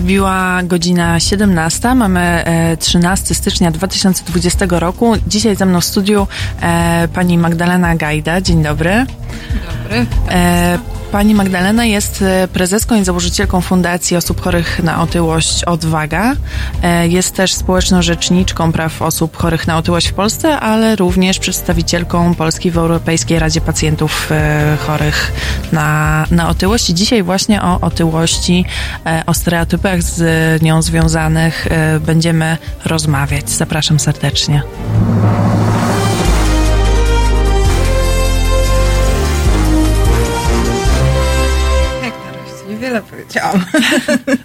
Wybiła godzina 17, mamy 13 stycznia 2020 roku. Dzisiaj ze mną w studiu pani Magdalena Gajda. Dzień dobry. Dzień dobry. Pani Magdalena jest e, prezeską i założycielką Fundacji Osób Chorych na Otyłość Odwaga. E, jest też społeczną rzeczniczką praw osób chorych na otyłość w Polsce, ale również przedstawicielką Polski w Europejskiej Radzie Pacjentów e, chorych na, na otyłość. dzisiaj właśnie o otyłości, o stereotypach z nią związanych będziemy rozmawiać. Zapraszam serdecznie. Powiedziałam.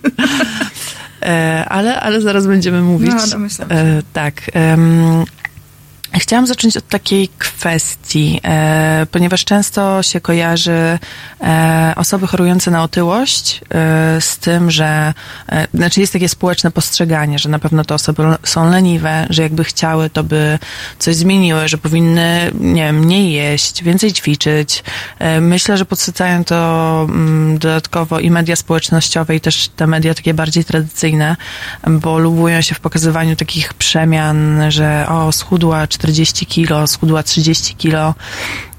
E, ale, ale zaraz będziemy mówić. No, domyślam się. E, tak. Chciałam zacząć od takiej kwestii, e, ponieważ często się kojarzy e, osoby chorujące na otyłość e, z tym, że e, znaczy jest takie społeczne postrzeganie, że na pewno te osoby są leniwe, że jakby chciały, to by coś zmieniły, że powinny, nie wiem, mniej jeść, więcej ćwiczyć. E, myślę, że podsycają to m, mm, dodatkowo i media społecznościowe i też te media takie bardziej tradycyjne, bo lubują się w pokazywaniu takich przemian, że o, schudła 40 kilo, schudła 30 kilo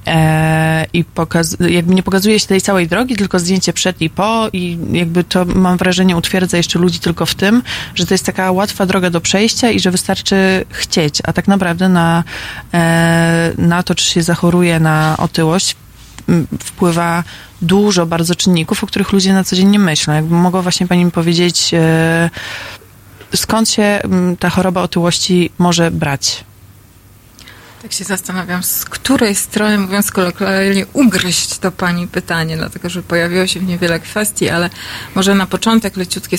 e, i pokaz, jakby nie pokazuje się tej całej drogi, tylko zdjęcie przed i po i jakby to mam wrażenie utwierdza jeszcze ludzi tylko w tym, że to jest taka łatwa droga do przejścia i że wystarczy chcieć, a tak naprawdę na, e, na to, czy się zachoruje na otyłość wpływa dużo bardzo czynników, o których ludzie na co dzień nie myślą. Jakby mogła właśnie pani mi powiedzieć, e, skąd się ta choroba otyłości może brać? Tak się zastanawiam, z której strony, mówiąc kolokwialnie, ugryźć to pani pytanie, dlatego że pojawiło się w niewiele kwestii, ale może na początek leciutkie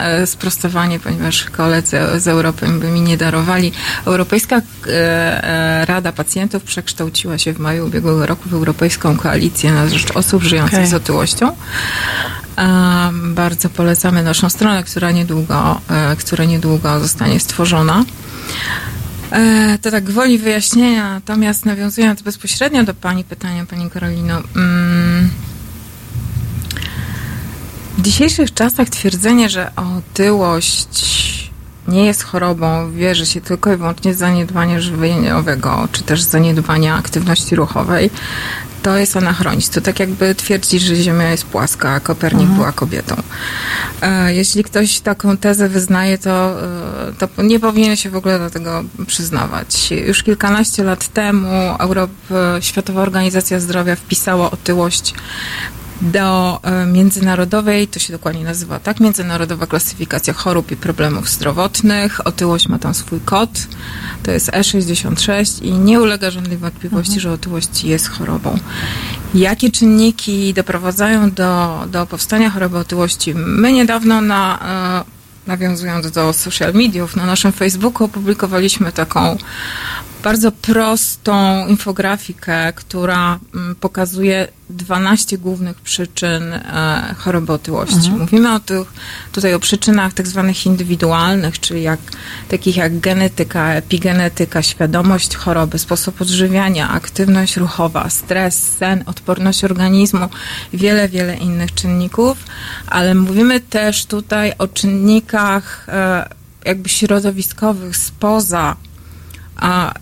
e, sprostowanie, ponieważ koledzy z Europy by mi nie darowali. Europejska e, e, Rada Pacjentów przekształciła się w maju ubiegłego roku w Europejską Koalicję na rzecz osób żyjących okay. z otyłością. Bardzo polecamy naszą stronę, która niedługo, która niedługo zostanie stworzona. E, to tak gwoli wyjaśnienia, natomiast nawiązując bezpośrednio do Pani pytania, Pani Karolino. Mm, w dzisiejszych czasach twierdzenie, że otyłość nie jest chorobą, wierzy się tylko i wyłącznie zaniedbania żywieniowego, czy też zaniedbania aktywności ruchowej, to jest anachronizm. To tak jakby twierdzić, że Ziemia jest płaska, a Kopernik mhm. była kobietą. E, jeśli ktoś taką tezę wyznaje, to, e, to nie powinien się w ogóle do tego przyznawać. Już kilkanaście lat temu Europ, Światowa Organizacja Zdrowia wpisała otyłość do e, międzynarodowej, to się dokładnie nazywa tak, Międzynarodowa Klasyfikacja Chorób i Problemów Zdrowotnych. Otyłość ma tam swój kod, to jest E66 i nie ulega żadnej wątpliwości, mhm. że otyłość jest chorobą. Jakie czynniki doprowadzają do, do powstania choroby otyłości? My niedawno na e, nawiązując do social mediów, na naszym Facebooku opublikowaliśmy taką bardzo prostą infografikę, która mm, pokazuje 12 głównych przyczyn e, choroby otyłości. Mhm. Mówimy o tych, tutaj o przyczynach tak zwanych indywidualnych, czyli jak, takich jak genetyka, epigenetyka, świadomość choroby, sposób odżywiania, aktywność ruchowa, stres, sen, odporność organizmu, wiele, wiele innych czynników, ale mówimy też tutaj o czynnikach e, jakby środowiskowych spoza a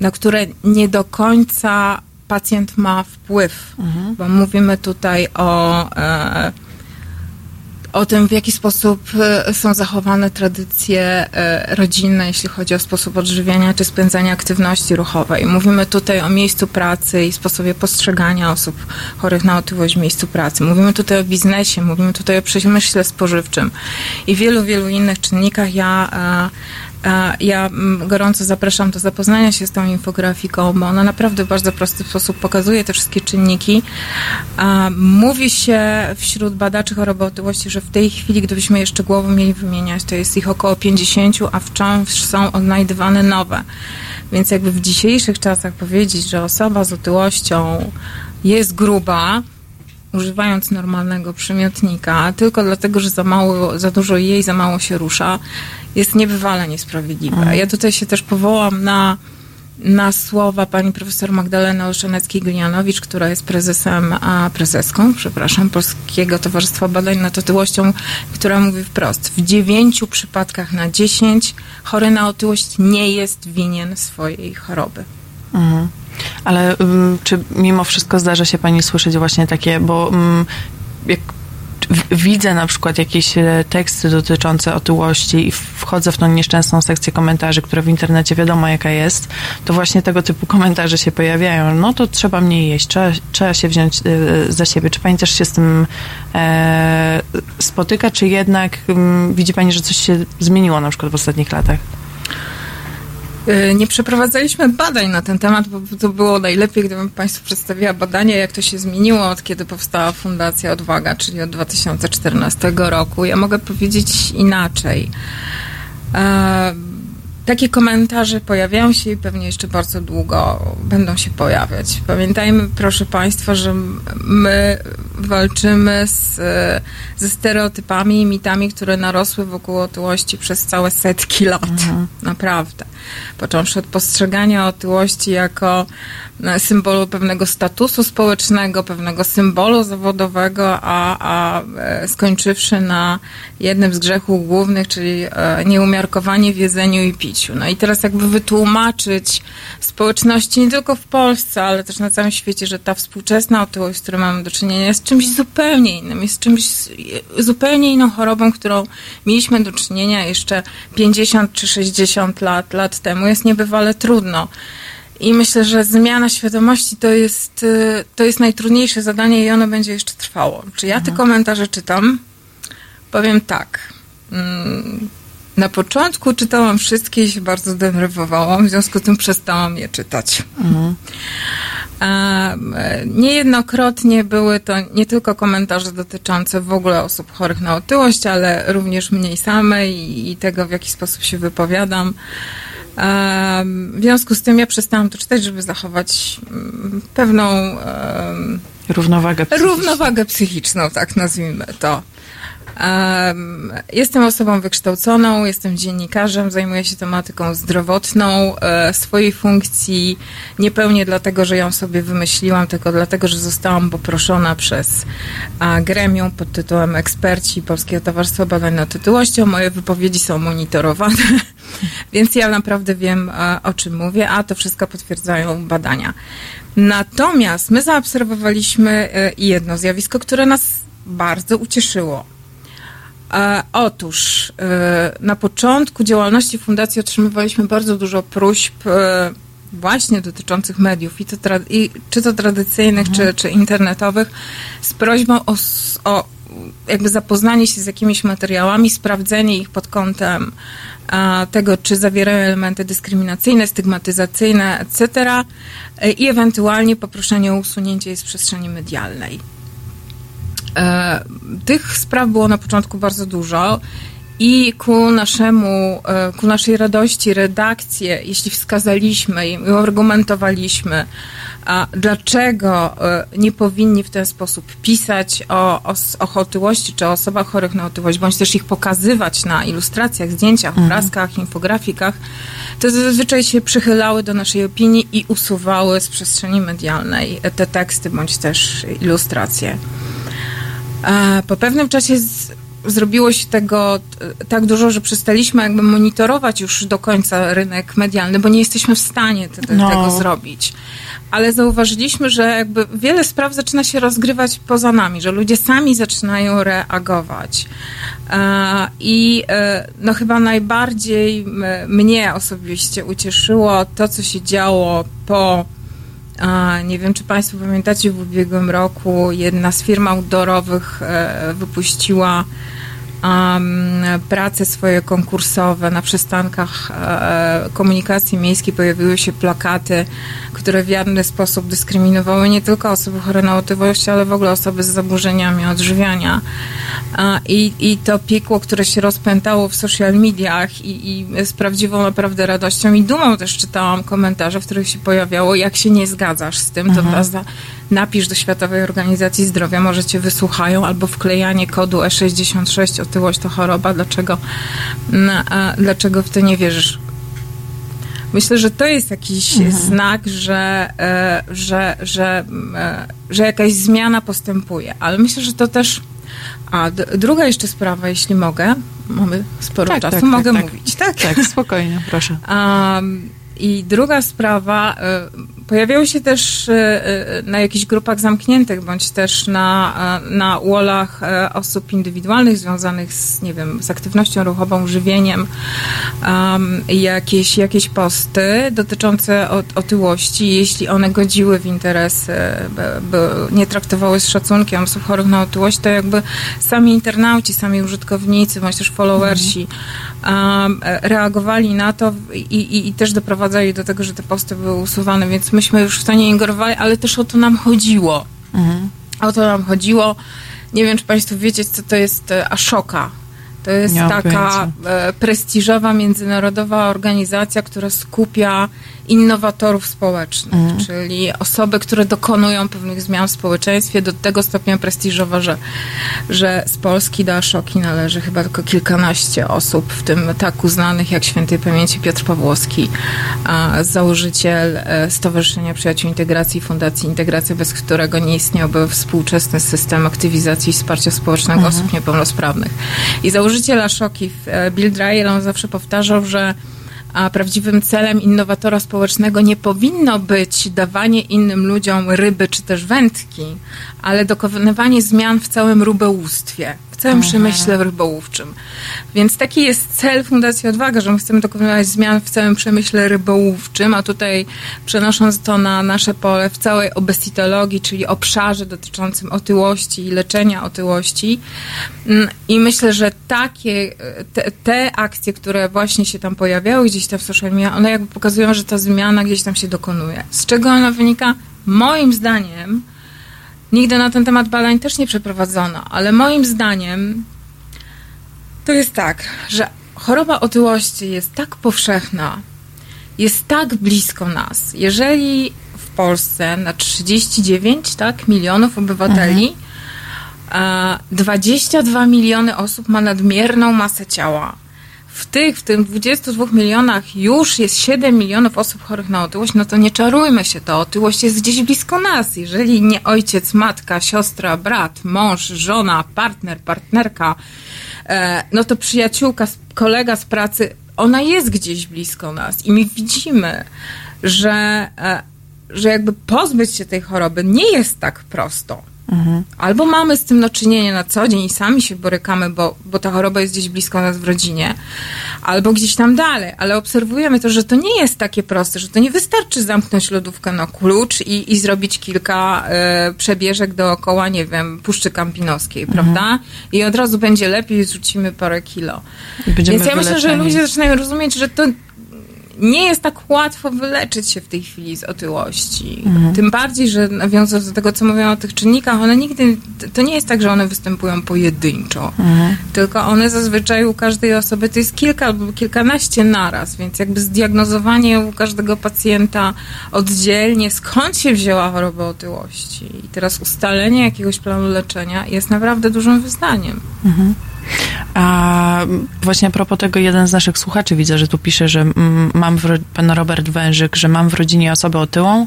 na które nie do końca pacjent ma wpływ, mhm. bo mówimy tutaj o, e, o tym, w jaki sposób e, są zachowane tradycje e, rodzinne, jeśli chodzi o sposób odżywiania czy spędzania aktywności ruchowej. Mówimy tutaj o miejscu pracy i sposobie postrzegania osób chorych na otyłość w miejscu pracy. Mówimy tutaj o biznesie, mówimy tutaj o przemyśle spożywczym i wielu, wielu innych czynnikach. Ja ja mm, gorąco zapraszam do zapoznania się z tą infografiką, bo ona naprawdę w bardzo prosty sposób pokazuje te wszystkie czynniki. Mówi się wśród badaczy choroby otyłości, że w tej chwili, gdybyśmy jeszcze głową mieli wymieniać, to jest ich około 50, a wciąż są odnajdywane nowe. Więc jakby w dzisiejszych czasach powiedzieć, że osoba z otyłością jest gruba, używając normalnego przymiotnika, tylko dlatego, że za mało, za dużo jej, za mało się rusza, jest niebywale niesprawiedliwe. Mhm. Ja tutaj się też powołam na na słowa pani profesor Magdaleny Olszaneckiej-Glianowicz, która jest prezesem, a prezeską, przepraszam, Polskiego Towarzystwa Badań nad Otyłością, która mówi wprost, w dziewięciu przypadkach na dziesięć chory na otyłość nie jest winien swojej choroby. Mhm. Ale um, czy mimo wszystko zdarza się pani słyszeć właśnie takie, bo um, jak widzę na przykład jakieś e, teksty dotyczące otyłości i wchodzę w tą nieszczęsną sekcję komentarzy, która w internecie wiadomo jaka jest, to właśnie tego typu komentarze się pojawiają. No to trzeba mniej jeść, trzeba, trzeba się wziąć e, za siebie. Czy pani też się z tym e, spotyka, czy jednak m, mm, widzi pani, że coś się zmieniło na przykład w ostatnich latach? Y, nie przeprowadzaliśmy badań na ten temat, bo to było najlepiej, gdybym Państwu przedstawiła badanie, jak to się zmieniło od kiedy powstała Fundacja Odwaga, czyli od 2014 roku. Ja mogę powiedzieć inaczej. Takie komentarze pojawiają się i pewnie jeszcze bardzo długo będą się pojawiać. Pamiętajmy, proszę Państwa, że my walczymy z, ze stereotypami i mitami, które narosły wokół otyłości przez całe setki lat. Mhm. Naprawdę. Począwszy od postrzegania otyłości jako e, symbolu pewnego statusu społecznego, pewnego symbolu zawodowego, a, a e, skończywszy na jednym z grzechów głównych, czyli e, nieumiarkowanie w jedzeniu i piciu. No i teraz jakby wytłumaczyć społeczności nie tylko w Polsce, ale też na całym świecie, że ta współczesna otyłość, z którą mamy do czynienia, jest czymś zupełnie innym, jest czymś zupełnie inną chorobą, którą mieliśmy do czynienia jeszcze 50 czy 60 lat, lat temu. Jest niebywale trudno. I myślę, że zmiana świadomości to jest, y, to jest najtrudniejsze zadanie i ono będzie jeszcze trwało. Czy ja te mhm. komentarze czytam? Powiem tak. Na początku czytałam wszystkie i się bardzo denerwowałam, w związku z tym przestałam je czytać. Mhm. Niejednokrotnie były to nie tylko komentarze dotyczące w ogóle osób chorych na otyłość, ale również mnie samej i tego, w jaki sposób się wypowiadam. W związku z tym ja przestałam to czytać, żeby zachować mm, pewną równowagę psychiczną. Równowagę psychiczną, tak nazwijmy to. Jestem osobą wykształconą, jestem dziennikarzem, zajmuję się tematyką zdrowotną. E, swojej funkcji nie pełnię dlatego, że ją sobie wymyśliłam, tylko dlatego, że zostałam poproszona przez gremium pod tytułem Eksperci Polskiego Towarzystwa Badań nad Otyłością. Moje wypowiedzi są monitorowane, więc ja naprawdę wiem, o czym mówię, a to wszystko potwierdzają badania. Natomiast my zaobserwowaliśmy e, jedno zjawisko, które nas bardzo ucieszyło. E, otóż e, na początku działalności fundacji otrzymywaliśmy bardzo dużo próśb e, właśnie dotyczących mediów, i to i, czy to tradycyjnych, mhm. czy, czy internetowych, z prośbą o, o jakby zapoznanie się z jakimiś materiałami, sprawdzenie ich pod kątem tego, czy zawierają elementy dyskryminacyjne, stygmatyzacyjne, etc. i ewentualnie poproszenie o usunięcie jej z przestrzeni medialnej. E, tych spraw było na początku bardzo dużo. I ku naszemu, e, ku naszej radości redakcje, jeśli wskazaliśmy i argumentowaliśmy, dlaczego e, nie powinni w ten sposób pisać o, o, o otyłości czy o osobach chorych na otyłość, bądź też ich pokazywać na ilustracjach, zdjęciach, mhm. obrazkach, infografikach, to zazwyczaj się przychylały do naszej opinii i usuwały z przestrzeni medialnej te teksty bądź też ilustracje. Po pewnym czasie z, zrobiło się tego tak dużo, że przestaliśmy jakby monitorować już do końca rynek medialny, bo nie jesteśmy w stanie te, te, no. tego zrobić. Ale zauważyliśmy, że jakby wiele spraw zaczyna się rozgrywać poza nami, że ludzie sami zaczynają reagować. I e, no chyba najbardziej mnie osobiście ucieszyło to, co się działo po nie wiem, czy Państwo pamiętacie, w ubiegłym roku jedna z firm outdoorowych e, wypuściła prace swoje konkursowe na przystankach e, komunikacji miejskiej pojawiły się plakaty, które w jawny sposób dyskryminowały nie tylko osoby chore na otyłość, ale w ogóle osoby z zaburzeniami odżywiania. E, i, I to piekło, które się rozpętało w social mediach i, i z prawdziwą naprawdę radością i dumą też czytałam komentarze, w których się pojawiało, jak się nie zgadzasz z tym, to mhm. Napisz do Światowej Organizacji Zdrowia, może cię wysłuchają, albo wklejanie kodu E66, otyłość to choroba, dlaczego, dlaczego w to nie wierzysz? Myślę, że to jest jakiś mhm. znak, że, e, że, że, e, że jakaś zmiana postępuje. Ale myślę, że to też. A druga jeszcze sprawa, jeśli mogę, mamy sporo tak, czasu, tak, mogę tak, tak. mówić, tak? Tak, spokojnie, proszę. Um, I druga sprawa, Pojawiały się też e, e, na jakichś grupach zamkniętych, bądź też na, e, na wallach osób indywidualnych związanych z, nie wiem, z aktywnością ruchową, żywieniem, um, jakieś, jakieś posty dotyczące otyłości, jeśli one godziły w interesy, nie traktowały z szacunkiem osób chorych na otyłość, to jakby sami internauci, sami użytkownicy, bądź też followersi um, reagowali na to i, i, i też doprowadzali do tego, że te posty były usuwane, więc myśmy już w to nie ingerowali, ale też o to nam chodziło. Mhm. O to nam chodziło. Nie wiem, czy Państwo wiecie, co to jest e, Ashoka. To jest nie taka e, prestiżowa międzynarodowa organizacja, która skupia innowatorów społecznych, mm. czyli osoby, które dokonują pewnych zmian w społeczeństwie do tego stopnia prestiżowa, że, że z Polski do Aszoki należy chyba tylko kilkanaście osób, w tym tak uznanych jak świętej pamięci Piotr Pawłowski, założyciel e, Stowarzyszenia Przyjaciół Integracji Fundacji Integracja, bez którego nie istniałby współczesny system aktywizacji i wsparcia społecznego mm. osób niepełnosprawnych. I założyciel Aszoki, e, Bill Dryle, on zawsze powtarzał, że a prawdziwym celem innowatora społecznego nie powinno być dawanie innym ludziom ryby czy też wędki, ale dokonywanie zmian w całym rybołówstwie w całym Aha. przemyśle rybołówczym. Więc taki jest cel Fundacji Odwaga, że my chcemy dokonywać zmian w całym przemyśle rybołówczym, a tutaj przenosząc to na nasze pole w całej obesitologii, czyli obszarze dotyczącym otyłości i leczenia otyłości. Mm, I myślę, że takie, te, te akcje, które właśnie się tam pojawiały gdzieś tam w social media, one jakby pokazują, że ta zmiana gdzieś tam się dokonuje. Z czego ona wynika? Moim zdaniem, Nigdy na ten temat badań też nie przeprowadzono, ale moim zdaniem to jest tak, że choroba otyłości jest tak powszechna, jest tak blisko nas. Jeżeli w Polsce na 39 tak, milionów obywateli mhm. 22 miliony osób ma nadmierną masę ciała, w tych, w tym 22 milionach już jest 7 milionów osób chorych na otyłość, no to nie czarujmy się, to otyłość jest gdzieś blisko nas. Jeżeli nie ojciec, matka, siostra, brat, mąż, żona, partner, partnerka, e, no to przyjaciółka, kolega z pracy, ona jest gdzieś blisko nas i my widzimy, że, e, że jakby pozbyć się tej choroby nie jest tak prosto. Mhm. Albo mamy z tym do czynienia na co dzień i sami się borykamy, bo, bo ta choroba jest gdzieś blisko nas w rodzinie, albo gdzieś tam dalej, ale obserwujemy to, że to nie jest takie proste, że to nie wystarczy zamknąć lodówkę na klucz i, i zrobić kilka y, przebieżek dookoła, nie wiem, Puszczy Kampinoskiej, mhm. prawda? I od razu będzie lepiej, zrzucimy parę kilo. Więc ja myślę, że ludzie zaczynają rozumieć, że to nie jest tak łatwo wyleczyć się w tej chwili z otyłości. Mhm. Tym bardziej, że nawiązując do tego, co mówią o tych czynnikach, one nigdy, to nie jest tak, że one występują pojedynczo, mhm. tylko one zazwyczaj u każdej osoby to jest kilka albo kilkanaście naraz, więc jakby zdiagnozowanie u każdego pacjenta oddzielnie, skąd się wzięła choroba otyłości i teraz ustalenie jakiegoś planu leczenia jest naprawdę dużym wyzwaniem. Mhm. A właśnie a propos tego, jeden z naszych słuchaczy widzę, że tu pisze, że mam w, pan Robert Wężyk, że mam w rodzinie osobę otyłą,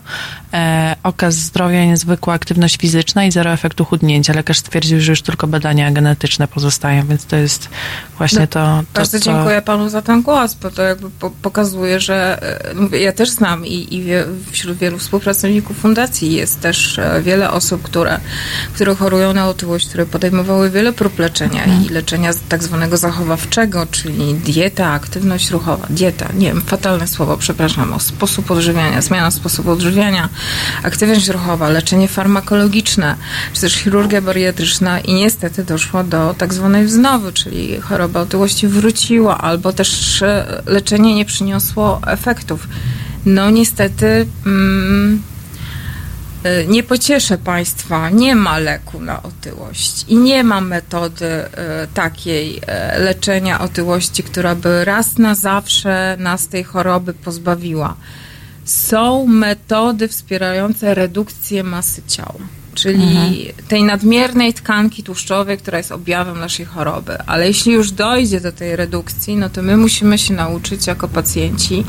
e, okaz zdrowia, niezwykła aktywność fizyczna i zero efektu chudnięcia. Lekarz stwierdził, że już tylko badania genetyczne pozostają, więc to jest właśnie no, to, to. Bardzo co... dziękuję panu za ten głos, bo to jakby po, pokazuje, że e, mówię, ja też znam i, i wie, wśród wielu współpracowników fundacji jest też e, wiele osób, które, które chorują na otyłość, które podejmowały wiele prób leczenia mhm. i leczenia tak zwanego zachowawczego, czyli dieta, aktywność ruchowa, dieta, nie wiem, fatalne słowo, przepraszam, o sposób odżywiania, zmiana sposobu odżywiania, aktywność ruchowa, leczenie farmakologiczne, czy też chirurgia bariatryczna i niestety doszło do tak zwanej wznowy, czyli choroba otyłości wróciła, albo też e, leczenie nie przyniosło efektów. No niestety... Mm, E, nie pocieszę Państwa, nie ma leku na otyłość i nie ma metody e, takiej leczenia otyłości, która by raz na zawsze nas tej choroby pozbawiła. Są metody wspierające redukcję masy ciała czyli mhm. tej nadmiernej tkanki tłuszczowej, która jest objawem naszej choroby. Ale jeśli już dojdzie do tej redukcji, no to my musimy się nauczyć jako pacjenci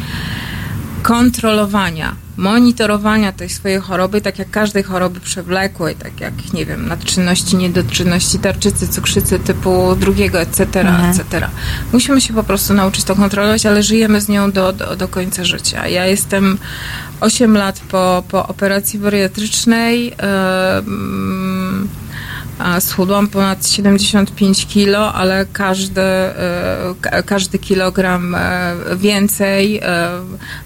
kontrolowania, monitorowania tej swojej choroby, tak jak każdej choroby przewlekłej, tak jak, nie wiem, nadczynności, niedoczynności, tarczycy, cukrzycy typu drugiego, etc., mhm. etc. Musimy się po prostu nauczyć to kontrolować, ale żyjemy z nią do, do, do końca życia. Ja jestem 8 lat po, po operacji bariatrycznej. Yy, schudłam ponad 75 kilo, ale każdy, e, każdy kilogram e, więcej, e,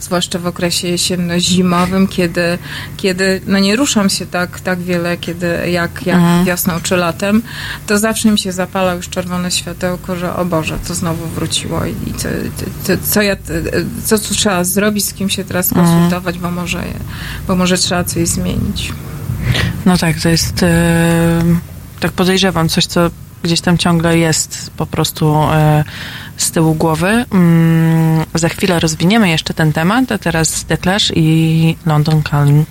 zwłaszcza w okresie jesienno-zimowym, kiedy, kiedy no nie ruszam się tak, tak wiele, kiedy jak, jak mhm. wiosną czy latem, to zawsze mi się zapala już czerwone światełko, że o Boże, to znowu wróciło i co, co, co ja, co tu trzeba zrobić, z kim się teraz mhm. konsultować, bo może, bo może trzeba coś zmienić. No tak, to jest... Yy tak podejrzewam, coś, co gdzieś tam ciągle jest po prostu e, z tyłu głowy. Mm, za chwilę rozwiniemy jeszcze ten temat, a teraz The Clash i London Calling.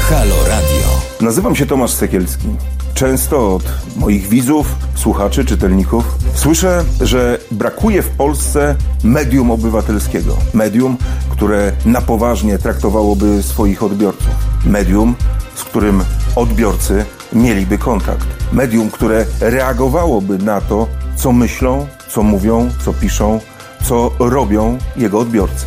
Halo Radio. Nazywam się Tomasz Sekielski. Często od moich widzów, słuchaczy, czytelników słyszę, że brakuje w Polsce medium obywatelskiego. Medium, które na poważnie traktowałoby swoich odbiorców. Medium, z którym odbiorcy mieliby kontakt. Medium, które reagowałoby na to, co myślą, co mówią, co piszą, co robią jego odbiorcy.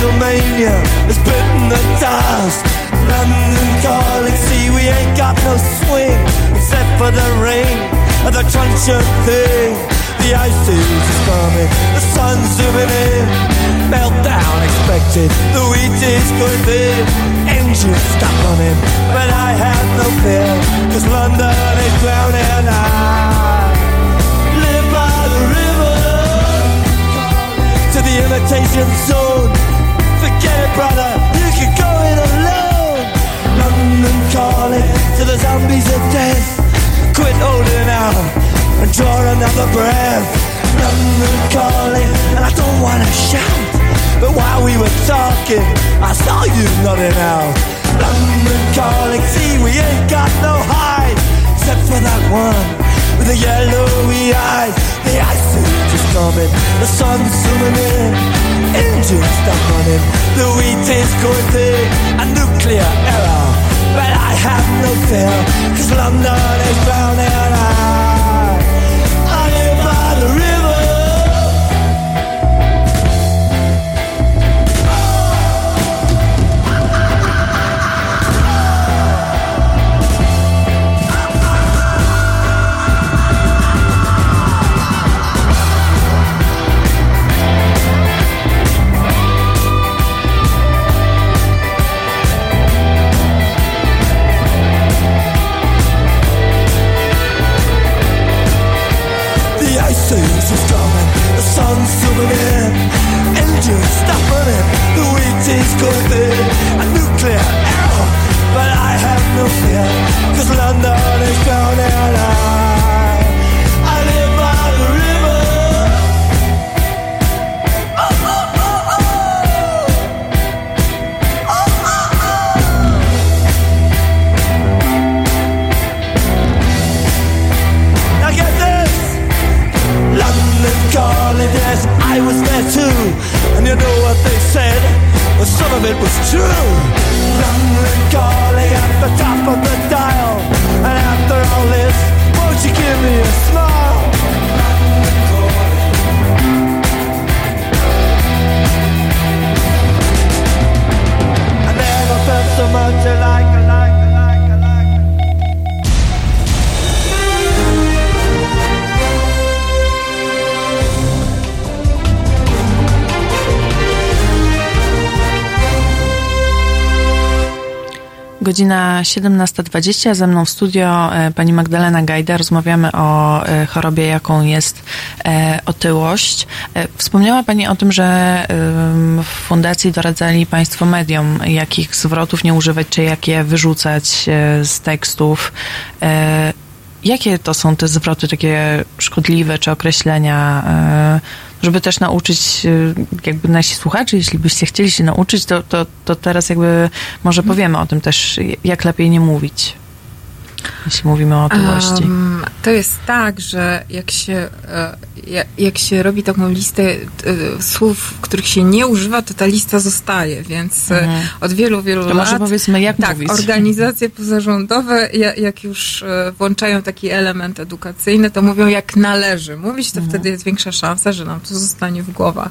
Beatlemania has bitten the dust. London calling, see we ain't got no swing except for the rain and the crunch of thing. The ice is coming, the sun's zooming in. Meltdown expected, the wheat is good in. Engines stop running, but I have no fear, cause London is drowning. I live by the river to the imitation zone brother, you can go it alone. London calling to the zombies of death. Quit holding out and draw another breath. London calling, and I don't wanna shout. But while we were talking, I saw you nodding out. London calling, see, we ain't got no hide, except for that one with the yellowy eyes. The ice is just coming, the sun's zooming in. Engines stop running, the wheat is going thick. A nuclear error, but I have no fear, cause London is drowning out. Godzina 17.20. Ze mną w studio e, pani Magdalena Gajda. Rozmawiamy o e, chorobie, jaką jest e, otyłość. Wspomniała pani o tym, że w fundacji doradzali państwo mediom, jakich zwrotów nie używać, czy jakie wyrzucać z tekstów. Jakie to są te zwroty takie szkodliwe, czy określenia? Żeby też nauczyć y, jakby nasi słuchacze, jeśli byście chcieli się nauczyć, to, to, to teraz jakby może powiemy o tym też, jak lepiej nie mówić jeśli mówimy o otyłości? Um, to jest tak, że jak się, e, jak się robi taką listę e, słów, których się nie używa, to ta lista zostaje, więc e, mhm. od wielu, wielu to lat... może powiedzmy, jak tak, mówić. organizacje pozarządowe, jak już włączają taki element edukacyjny, to mówią jak należy. Mówić to mhm. wtedy jest większa szansa, że nam to zostanie w głowach.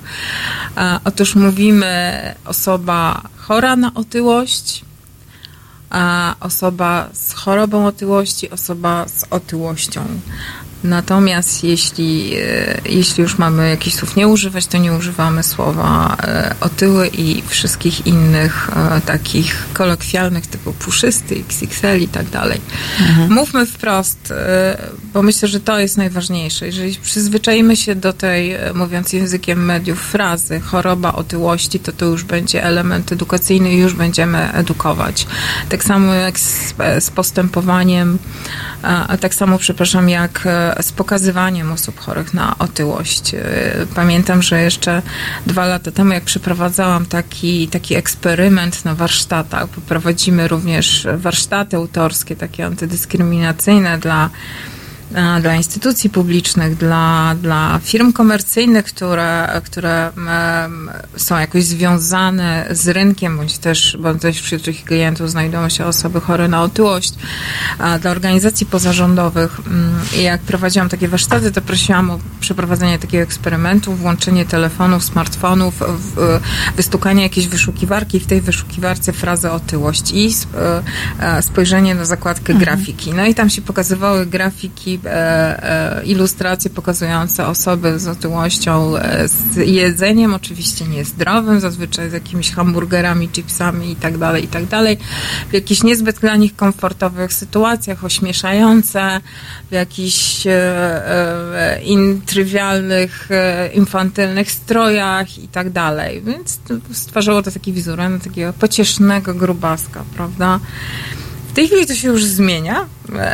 Otóż mówimy osoba chora na otyłość, a osoba z chorobą otyłości, osoba z otyłością. Natomiast jeśli, e, jeśli już mamy jakichś słów nie używać, to nie używamy słowa e, otyły i wszystkich innych e, takich kolokwialnych typu puszysty, XXL i tak dalej. Mhm. Mówmy wprost, bo myślę, że to jest najważniejsze. Jeżeli przyzwyczajimy się do tej, mówiąc językiem mediów, frazy choroba otyłości, to to już będzie element edukacyjny i już będziemy edukować. Tak samo jak z, z postępowaniem, a tak samo, przepraszam, jak z pokazywaniem osób chorych na otyłość. E, pamiętam, że jeszcze dwa lata temu, jak przeprowadzałam taki, taki eksperyment na warsztatach, prowadzimy również warsztaty autorskie, takie antydyskryminacyjne dla dla instytucji publicznych, dla, dla firm komercyjnych, które, które są jakoś związane z rynkiem, bądź też, bądź też wśród tych klientów znajdują się osoby chore na otyłość, dla organizacji pozarządowych. Mm, I jak prowadziłam takie warsztaty, to prosiłam o przeprowadzenie takiego eksperymentu, włączenie telefonów, smartfonów, wystukanie jakiejś wyszukiwarki, w tej wyszukiwarce frazę otyłość i e, e, spojrzenie na zakładkę mhm. grafiki. No i tam się pokazywały grafiki E, e, ilustracje pokazujące osoby z otyłością, e, z jedzeniem oczywiście niezdrowym, zazwyczaj z jakimiś hamburgerami, chipsami i tak dalej, i tak w jakichś niezbyt dla nich komfortowych sytuacjach, ośmieszające, w jakichś intrywialnych, infantylnych strojach i tak. Więc stwarzało to taki wizerunek takiego pociesznego grubaska, prawda? W tej chwili to się już zmienia,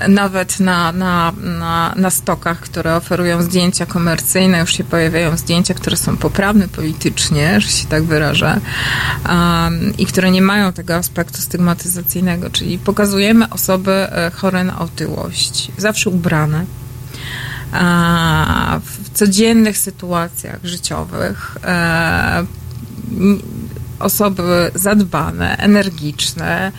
nawet na, na, na, na stokach, które oferują zdjęcia komercyjne, już się pojawiają zdjęcia, które są poprawne politycznie, że się tak wyrażę, um, i które nie mają tego aspektu stygmatyzacyjnego, czyli pokazujemy osoby e, chore na otyłość, zawsze ubrane, w codziennych sytuacjach życiowych, e, osoby zadbane, energiczne,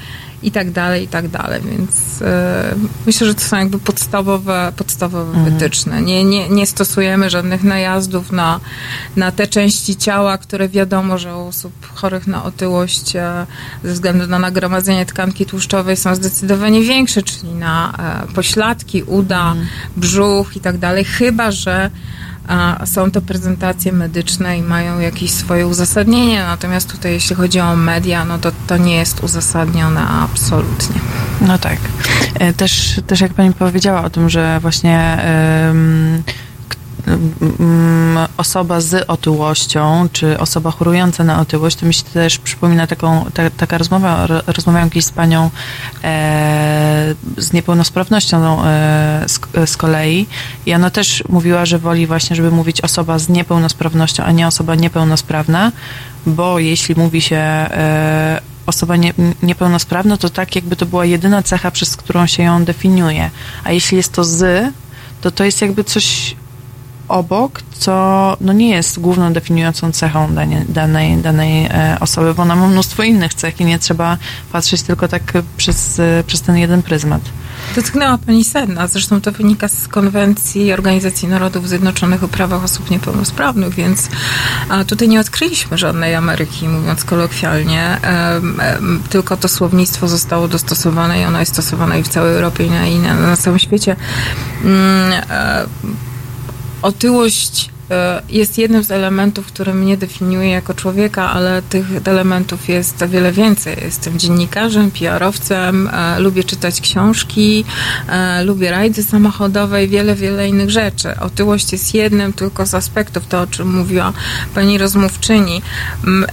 i tak dalej, i tak dalej. Więc e, myślę, że to są jakby podstawowe, podstawowe mhm. wytyczne. Nie, nie, nie stosujemy żadnych najazdów na, na te części ciała, które wiadomo, że u osób chorych na otyłość e, ze względu na nagromadzenie tkanki tłuszczowej są zdecydowanie większe, czyli na e, pośladki, uda, mhm. brzuch i tak dalej, chyba że a są to prezentacje medyczne i mają jakieś swoje uzasadnienie, natomiast tutaj jeśli chodzi o media, no to to nie jest uzasadnione absolutnie. No tak. E, też, też jak pani powiedziała o tym, że właśnie osoba z otyłością, czy osoba chorująca na otyłość, to mi się też przypomina taką, ta, taka rozmowa, rozmawiałam kiedyś z panią e, z niepełnosprawnością e, z, z, kolei i ona też mówiła, że woli właśnie, żeby mówić osoba z niepełnosprawnością, a nie osoba niepełnosprawna, bo jeśli mówi się e, osoba nie, niepełnosprawna, to tak jakby to była jedyna cecha, przez którą się ją definiuje. A jeśli jest to z, to to jest jakby coś obok, co no nie jest główną definiującą cechą danej, danej, danej osoby, bo ona ma mnóstwo innych cech i nie trzeba patrzeć tylko tak przez, e, przez ten jeden pryzmat. Dotknęła Pani sedna, zresztą to wynika z konwencji Organizacji Narodów Zjednoczonych o prawach osób niepełnosprawnych, więc tutaj nie odkryliśmy żadnej Ameryki, mówiąc kolokwialnie, tylko to słownictwo zostało dostosowane i ono jest stosowane i w całej Europie i na, na całym świecie. Mm, e, otyłość jest jednym z elementów, który mnie definiuje jako człowieka, ale tych elementów jest wiele więcej. Jestem dziennikarzem, PR-owcem, e, lubię czytać książki, e, lubię rajdy samochodowe i wiele, wiele innych rzeczy. Otyłość jest jednym tylko z aspektów, to o czym mówiła pani rozmówczyni.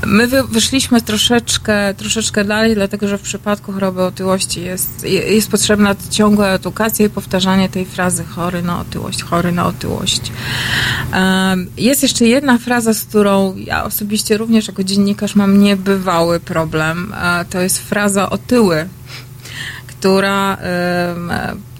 My wyszliśmy troszeczkę, troszeczkę dalej, dlatego że w przypadku choroby otyłości jest, jest potrzebna ciągła edukacja i powtarzanie tej frazy chory na otyłość, chory na otyłość. Jest jeszcze jedna fraza, z którą ja osobiście również jako dziennikarz mam niebywały problem. To jest fraza otyły, która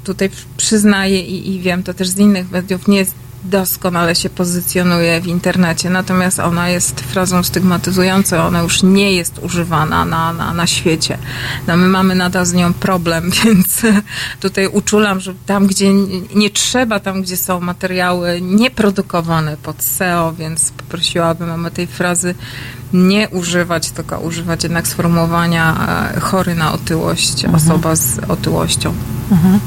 tutaj przyznaję i, i wiem to też z innych mediów, nie jest doskonale się pozycjonuje w internecie, natomiast ona jest frazą stygmatyzującą, ona już nie jest używana na, na, na świecie. No my mamy nadal z nią problem, więc tutaj uczulam, że tam, gdzie nie trzeba, tam, gdzie są materiały nieprodukowane pod SEO, więc poprosiłabym o tej frazy nie używać, tylko używać jednak sformułowania e, chory na otyłość, mhm. osoba z otyłością. Mhm.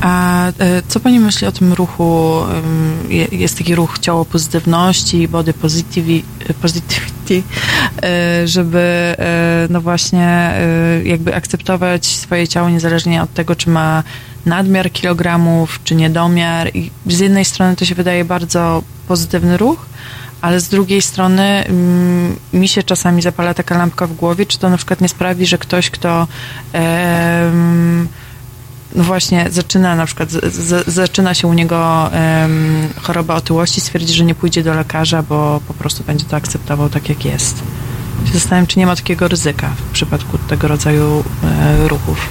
A e, co Pani myśli o tym ruchu? Jest taki ruch ciało pozytywności, body positivity, e, żeby no właśnie jakby akceptować swoje ciało niezależnie od tego, czy ma nadmiar kilogramów, czy niedomiar. I z jednej strony to się wydaje bardzo pozytywny ruch, ale z drugiej strony mm, mi się czasami zapala taka lampka w głowie, czy to na przykład nie sprawi, że ktoś, kto no właśnie zaczyna na przykład, z, z, zaczyna się u niego choroba otyłości, stwierdzi, że nie pójdzie do lekarza, bo po prostu będzie to akceptował tak, jak jest. Zastanawiam, czy nie ma takiego ryzyka w przypadku tego rodzaju e, ruchów.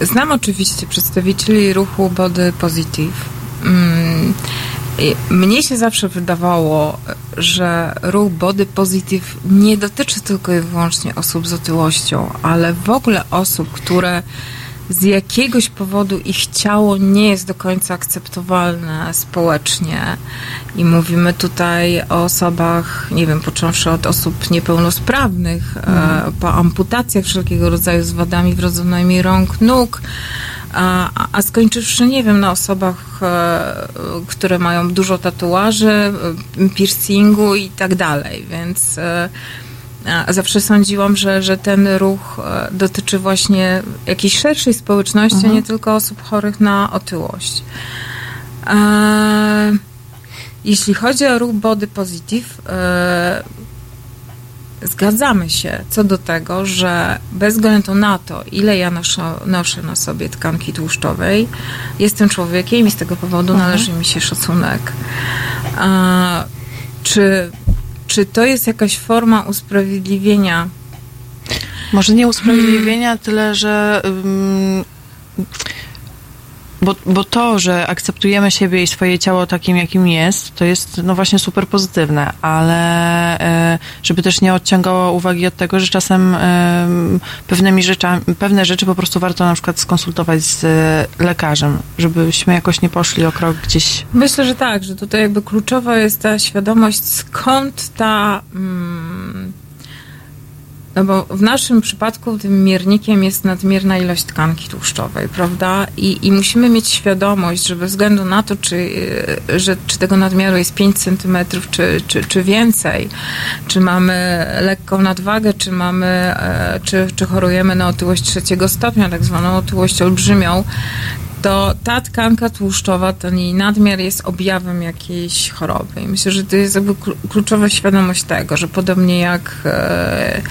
Znam oczywiście przedstawicieli ruchu Body Positive, Mm, mnie się zawsze wydawało, że ruch body positive nie dotyczy tylko i wyłącznie osób z otyłością, ale w ogóle osób, które z jakiegoś powodu ich ciało nie jest do końca akceptowalne społecznie. I mówimy tutaj o osobach, nie wiem, począwszy od osób niepełnosprawnych, mm. po amputacjach wszelkiego rodzaju z wadami wrodzonymi rąk, nóg, a, a skończywszy, nie wiem, na osobach, e, które mają dużo tatuaży, e, piercingu i tak dalej, więc e, zawsze sądziłam, że, że ten ruch dotyczy właśnie jakiejś szerszej społeczności, mhm. nie tylko osób chorych na otyłość. Jeśli chodzi o ruch body positive, zgadzamy się co do tego, że bez względu na to, ile ja noszę, noszę na sobie tkanki tłuszczowej, jestem człowiekiem i z tego powodu mhm. należy mi się szacunek. A, czy, czy to jest jakaś forma usprawiedliwienia? Może nie usprawiedliwienia, tyle że. Um bo, bo to, że akceptujemy siebie i swoje ciało takim, jakim jest, to jest no właśnie super pozytywne, ale e, żeby też nie odciągało uwagi od tego, że czasem e, pewnymi rzeczami, pewne rzeczy po prostu warto na przykład skonsultować z lekarzem, żebyśmy jakoś nie poszli o krok gdzieś. Myślę, że tak, że tutaj jakby kluczowa jest ta świadomość, skąd ta. Mm, no bo w naszym przypadku tym miernikiem jest nadmierna ilość tkanki tłuszczowej, prawda? I, i musimy mieć świadomość, że bez względu na to, czy, y, że, czy tego nadmiaru jest 5 cm, czy, czy, czy więcej, czy mamy lekką nadwagę, czy mamy, e, czy, czy chorujemy na otyłość trzeciego stopnia, tak zwaną otyłość olbrzymią, to ta tkanka tłuszczowa, ten jej nadmiar jest objawem jakiejś choroby. I myślę, że to jest jakby kluczowa świadomość tego, że podobnie jak e,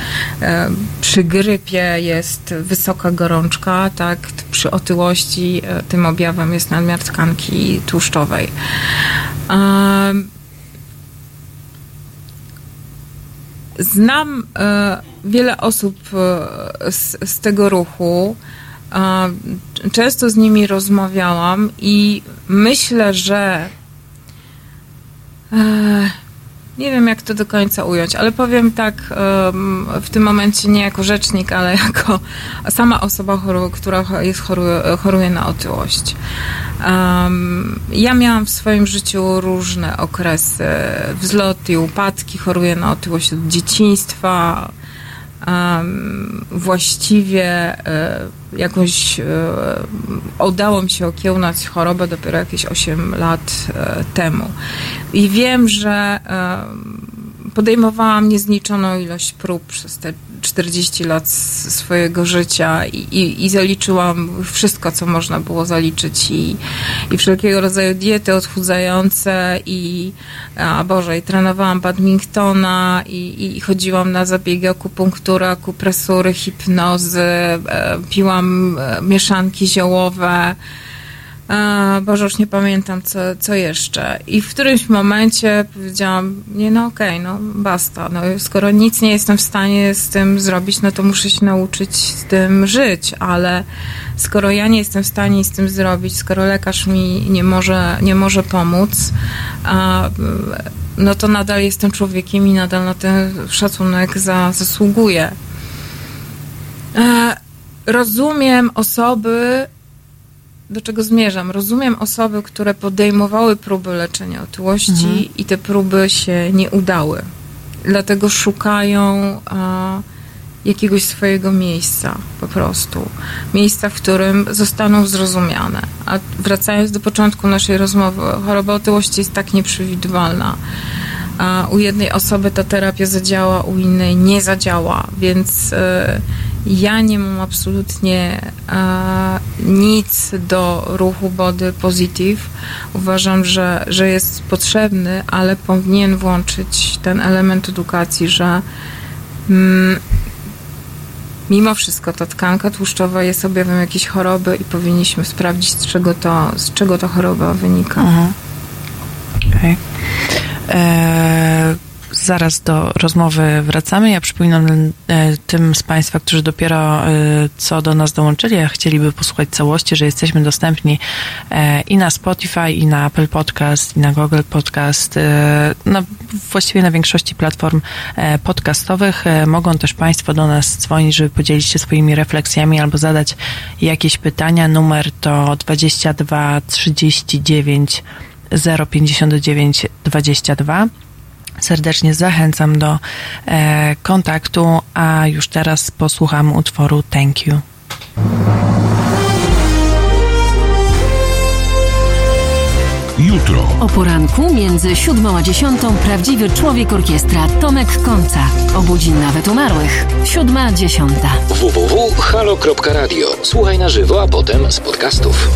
e, przy grypie jest wysoka gorączka, tak przy otyłości e, tym objawem jest nadmiar tkanki tłuszczowej. Znam wiele osób z, z tego ruchu, Często z nimi rozmawiałam i myślę, że e, nie wiem, jak to do końca ująć, ale powiem tak w tym momencie nie jako rzecznik, ale jako sama osoba, która jest choruje, choruje na otyłość. ja miałam w swoim życiu różne okresy, wzloty i upadki, choruję na otyłość od dzieciństwa właściwie um, jakąś um, udało mi się okiełnać chorobę dopiero jakieś 8 lat temu. I wiem, że podejmowałam niezliczoną ilość prób przez te 40 lat swojego życia i, i, i, zaliczyłam wszystko, co można było zaliczyć i, i wszelkiego rodzaju diety odchudzające i, a Boże, i trenowałam badmintona i, i chodziłam na zabiegi akupunktury, akupresury, hipnozy, e, piłam e, mieszanki ziołowe, a, Boże, już nie pamiętam, co, co jeszcze. I w którymś momencie powiedziałam, nie, no okej, okay, no basta. No, skoro nic nie jestem w stanie z tym zrobić, no to muszę się nauczyć z tym żyć, ale skoro ja nie jestem w stanie z tym zrobić, skoro lekarz mi nie może, nie może pomóc, a, no to nadal jestem człowiekiem i nadal na ten szacunek za, zasługuję. E, rozumiem osoby, do czego zmierzam. Rozumiem osoby, które podejmowały próby leczenia otyłości mhm. i te próby się nie udały. Dlatego szukają a, jakiegoś swojego miejsca po prostu. Miejsca, w którym zostaną zrozumiane. A wracając do początku naszej rozmowy, choroba otyłości jest tak nieprzewidywalna. A u jednej osoby ta terapia zadziała, u innej nie zadziała, więc... Y, ja nie mam absolutnie e, nic do ruchu body positive. Uważam, że, że jest potrzebny, ale powinien włączyć ten element edukacji, że mm, mimo wszystko ta tkanka tłuszczowa jest objawem jakiejś choroby i powinniśmy sprawdzić, z czego to, z czego ta choroba wynika. Mhm. Okay. E, zaraz do rozmowy wracamy. Ja przypominam e, tym z Państwa, którzy dopiero e, co do nas dołączyli, a chcieliby posłuchać całości, że jesteśmy dostępni e, i na Spotify, i na Apple Podcast, i na Google Podcast, no, właściwie na większości platform podcastowych. Mogą też Państwo do nas dzwonić, żeby podzielić się swoimi refleksjami albo zadać jakieś pytania. Numer to 22 39 059 22 serdecznie zachęcam do e, kontaktu, a już teraz posłucham utworu Thank You. Jutro. O poranku między siódmą a dziesiątą prawdziwy człowiek orkiestra Tomek Końca. Obudzi nawet umarłych. Siódma, dziesiąta. www.halo.radio. Słuchaj na żywo, a potem z podcastów.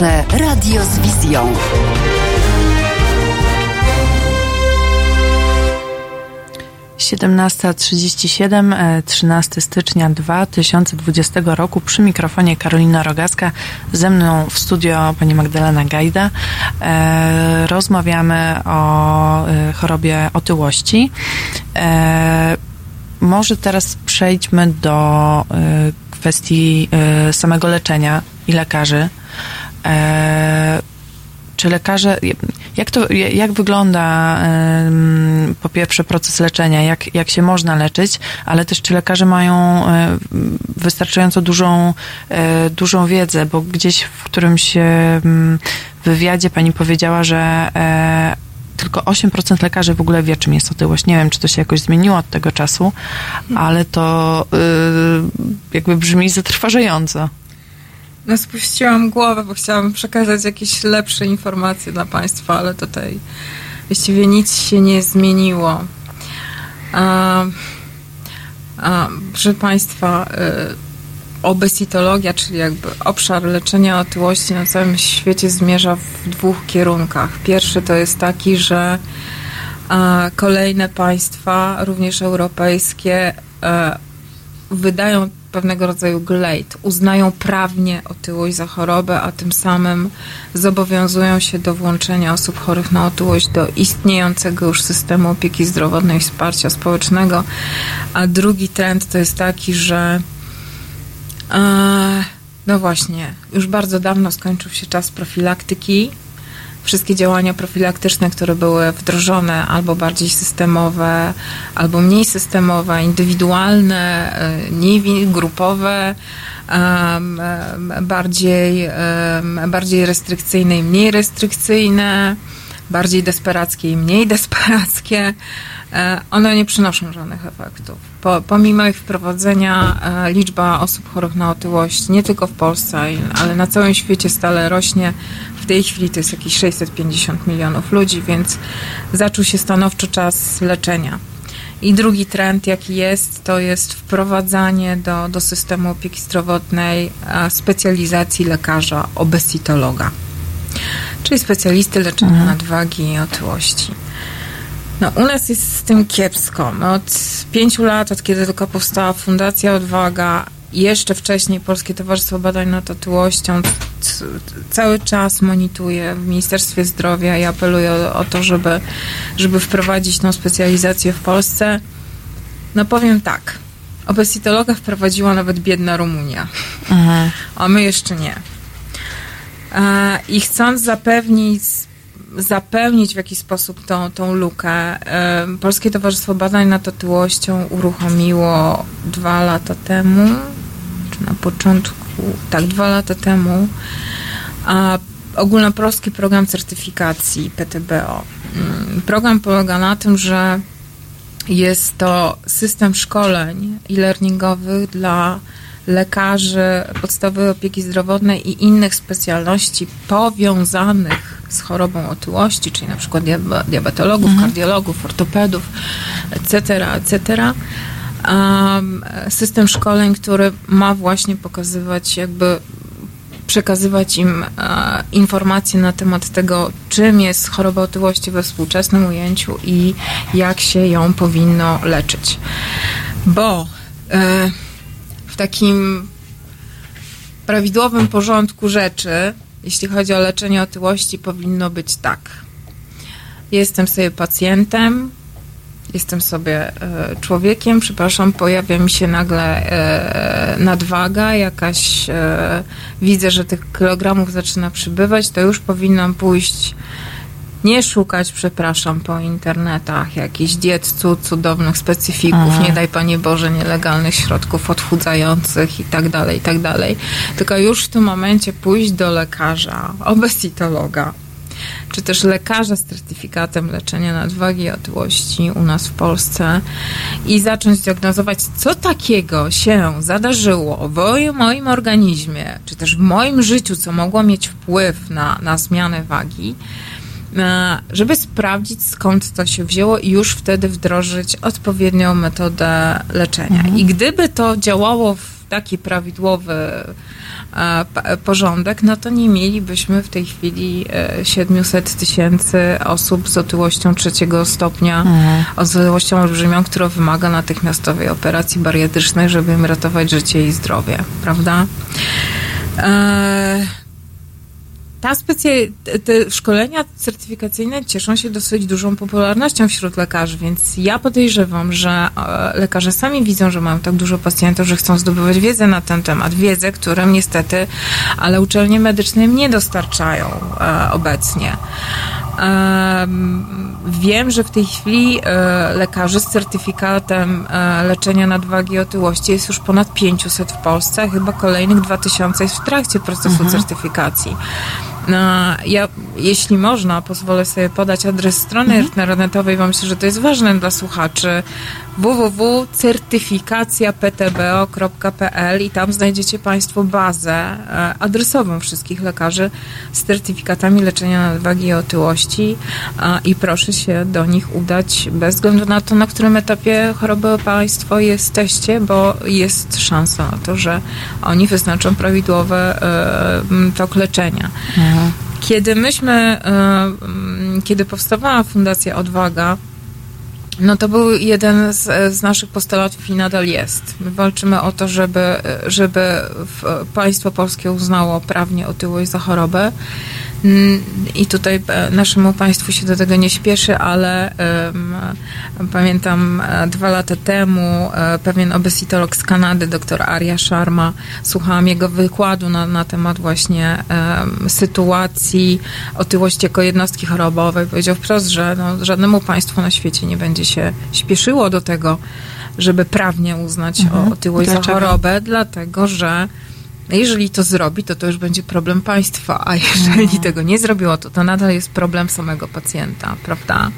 Wasze radio z wizją. Siedemnasta trzydzieści siedem, e, trzynasty stycznia dwa tysiące dwudziestego roku przy mikrofonie Karolina Rogaska, ze mną w studio pani Magdalena Gajda. E, rozmawiamy o e, chorobie otyłości. Może teraz przejdźmy do kwestii samego leczenia i lekarzy. Czy lekarze, jak to, jak wygląda po pierwsze proces leczenia, jak, jak się można leczyć, ale też czy lekarze mają wystarczająco dużą, e, dużą wiedzę, bo gdzieś w którymś wywiadzie pani powiedziała, że e, tylko 8% lekarzy w ogóle wie, czym jest otyłość. Nie wiem, czy to się jakoś zmieniło od tego czasu, ale to y, jakby brzmi zatrważająco. No spuściłam głowę, bo chciałam przekazać jakieś lepsze informacje dla Państwa, ale tutaj właściwie nic się nie zmieniło. A, a, proszę Państwa, y, obesitologia, czyli jakby obszar leczenia otyłości na całym świecie zmierza w dwóch kierunkach. Pierwszy to jest taki, że kolejne państwa, również europejskie, a, wydają pewnego rodzaju glejt. Uznają prawnie otyłość za chorobę, a tym samym zobowiązują się do włączenia osób chorych na otyłość do istniejącego już systemu opieki zdrowotnej i wsparcia społecznego. A drugi trend to jest taki, że e, no właśnie, już bardzo dawno skończył się czas profilaktyki wszystkie działania profilaktyczne, które były wdrożone, albo bardziej systemowe, albo mniej systemowe, indywidualne, e, mniej grupowe, bardziej, bardziej restrykcyjne i mniej restrykcyjne, bardziej desperackie i mniej desperackie, e, one nie przynoszą żadnych efektów. Po, pomimo ich wprowadzenia e, liczba osób chorych na otyłość nie tylko w Polsce, ale na całym świecie stale rośnie tej chwili to jest jakieś 650 milionów ludzi, więc zaczął się stanowczo czas leczenia. I drugi trend, jaki jest, to jest wprowadzanie do, do systemu opieki zdrowotnej specjalizacji lekarza obesitologa, czyli specjalisty leczenia mhm. nadwagi i otyłości. No, u nas jest z tym kiepsko. My od pięciu lat, od kiedy tylko powstała Fundacja Odwaga, jeszcze wcześniej Polskie Towarzystwo Badań nad Otyłością cały czas monituje w Ministerstwie Zdrowia i apeluje o, o, to, żeby, żeby wprowadzić tą specjalizację w Polsce. No powiem tak, obesitologa wprowadziła nawet biedna Rumunia, a my jeszcze nie. I chcąc zapewnić zapełnić w jakiś sposób tą, tą lukę. Polskie Towarzystwo Badań nad Otyłością uruchomiło dwa lata temu, czy na początku, tak, dwa lata temu, ogólnopolski program certyfikacji PTBO. Mm, program polega na tym, że jest to system szkoleń e-learningowych dla lekarzy podstawowej opieki zdrowotnej i innych specjalności powiązanych z chorobą otyłości, czyli na przykład diabetologów, mhm. kardiologów, ortopedów, etc., etc., system szkoleń, który ma właśnie pokazywać jakby przekazywać im e, informacje na temat tego, czym jest choroba otyłości we współczesnym ujęciu i jak się ją powinno leczyć. Bo w takim prawidłowym porządku rzeczy, jeśli chodzi o leczenie otyłości, powinno być tak. Jestem sobie pacjentem, jestem sobie e, człowiekiem, przepraszam, pojawia mi się nagle e, nadwaga, jakaś e, widzę, że tych kilogramów zaczyna przybywać, to już powinnam pójść nie szukać, przepraszam, po internetach jakichś diet cud, cudownych specyfików, Aha. nie daj Panie Boże, nielegalnych środków odchudzających i tak dalej, i tak dalej. Tylko już w tym momencie pójść do lekarza, obesitologa, czy też lekarza z certyfikatem leczenia nadwagi i otyłości u nas w Polsce i zacząć diagnozować, co takiego się zadarzyło w moim organizmie, czy też w moim życiu, co mogło mieć wpływ na, na zmianę wagi, żeby sprawdzić skąd to się wzięło i już wtedy wdrożyć odpowiednią metodę leczenia. Mhm. I gdyby to działało w taki prawidłowy porządek, no to nie mielibyśmy w tej chwili 700 tysięcy osób z otyłością trzeciego stopnia, mhm. otyłością olbrzymią, która wymaga natychmiastowej operacji bariatrycznej, żeby im ratować życie i zdrowie, prawda? Ta specja, te szkolenia certyfikacyjne cieszą się dosyć dużą popularnością wśród lekarzy, więc ja podejrzewam, że e, lekarze sami widzą, że mają tak dużo pacjentów, że chcą zdobywać wiedzę na ten temat. Wiedzę, którą niestety, ale uczelnie medyczne nie dostarczają e, obecnie. Wiem, że w tej chwili e, lekarzy z certyfikatem leczenia nadwagi i otyłości jest już ponad 500 w Polsce, chyba kolejnych 2000 jest w trakcie procesu mhm. certyfikacji. Ja, jeśli można, pozwolę sobie podać adres strony mhm. internetowej, bo myślę, że to jest ważne dla słuchaczy www.certyfikacjaptbo.pl i tam znajdziecie Państwo bazę e, adresową wszystkich lekarzy z certyfikatami leczenia nadwagi i otyłości i proszę się do nich udać bez względu na to, na którym etapie choroby Państwo jesteście, bo jest szansa na to, że oni wyznaczą prawidłowy tok leczenia. Mhm. Kiedy myśmy, e, kiedy powstawała Fundacja Odwaga, no to był jeden z, z, naszych postulatów i nadal jest. My walczymy o to, żeby, żeby państwo polskie uznało prawnie otyłość za chorobę i tutaj e, naszemu państwu się do tego nie śpieszy, ale um, pamiętam e, dwa lata temu e, pewien obesitolog z Kanady, dr Arya Sharma, słuchałam jego wykładu na, na temat właśnie um, sytuacji otyłości jako jednostki chorobowej. Powiedział wprost, że no, żadnemu państwu na świecie nie będzie się śpieszyło do tego, żeby prawnie uznać mhm. otyłość Dlaczego? za chorobę, dlatego że jeżeli to zrobi, to to już będzie problem państwa, a jeżeli mhm. tego nie zrobiło, to to nadal jest problem samego pacjenta, prawda?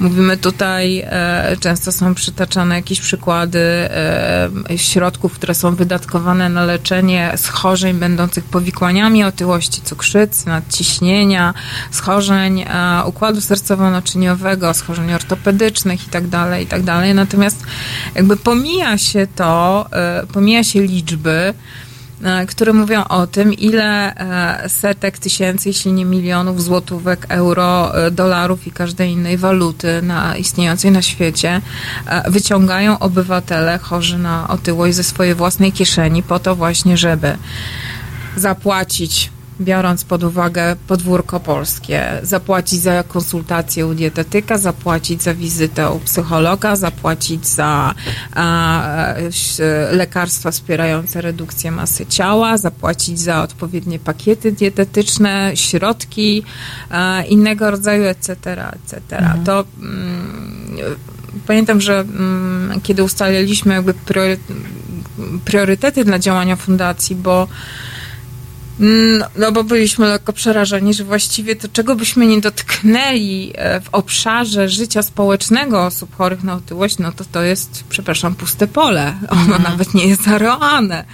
Mówimy tutaj, e, często są przytaczane jakieś przykłady e, środków, które są wydatkowane na leczenie schorzeń będących powikłaniami otyłości cukrzycy, nadciśnienia, schorzeń e, układu sercowo-naczyniowego, schorzeń ortopedycznych itd., tak itd. Tak Natomiast jakby pomija się to, e, pomija się liczby, które mówią o tym, ile e, setek tysięcy, jeśli nie milionów złotówek, euro, e, dolarów i każdej innej waluty na, istniejącej na świecie wyciągają obywatele chorzy na otyłość ze swojej własnej kieszeni po to właśnie, żeby zapłacić biorąc pod uwagę podwórko polskie, zapłacić za konsultację u dietetyka, zapłacić za wizytę u psychologa, zapłacić za a, lekarstwa wspierające redukcję masy ciała, zapłacić za odpowiednie pakiety dietetyczne, środki a, innego rodzaju, etc., etc. Mhm. To mm, pamiętam, że mm, kiedy ustaliliśmy jakby priorytety dla działania fundacji, bo no, no bo byliśmy lekko przerażeni, że właściwie to czego byśmy nie dotknęli e, w obszarze życia społecznego osób chorych na otyłość, no to to jest, przepraszam, puste pole. Ono mm. nawet nie jest zaorane.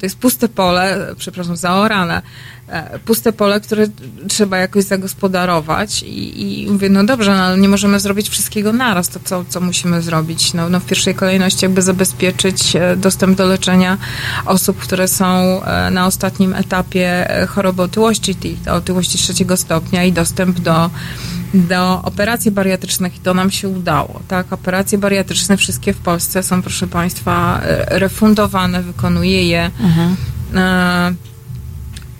To jest puste pole, przepraszam, zaorane. E, puste pole, które trzeba jakoś zagospodarować i, i mówię, no dobrze, no, ale nie możemy zrobić wszystkiego naraz, to co, co musimy zrobić? No, no w pierwszej kolejności jakby zabezpieczyć e, dostęp do leczenia osób, które są e, na ostatnim etapie choroby otyłości, otyłości trzeciego stopnia i dostęp do do operacji bariatrycznych i to nam się udało. Tak, operacje bariatryczne wszystkie w Polsce są, proszę Państwa, refundowane, wykonuje je mhm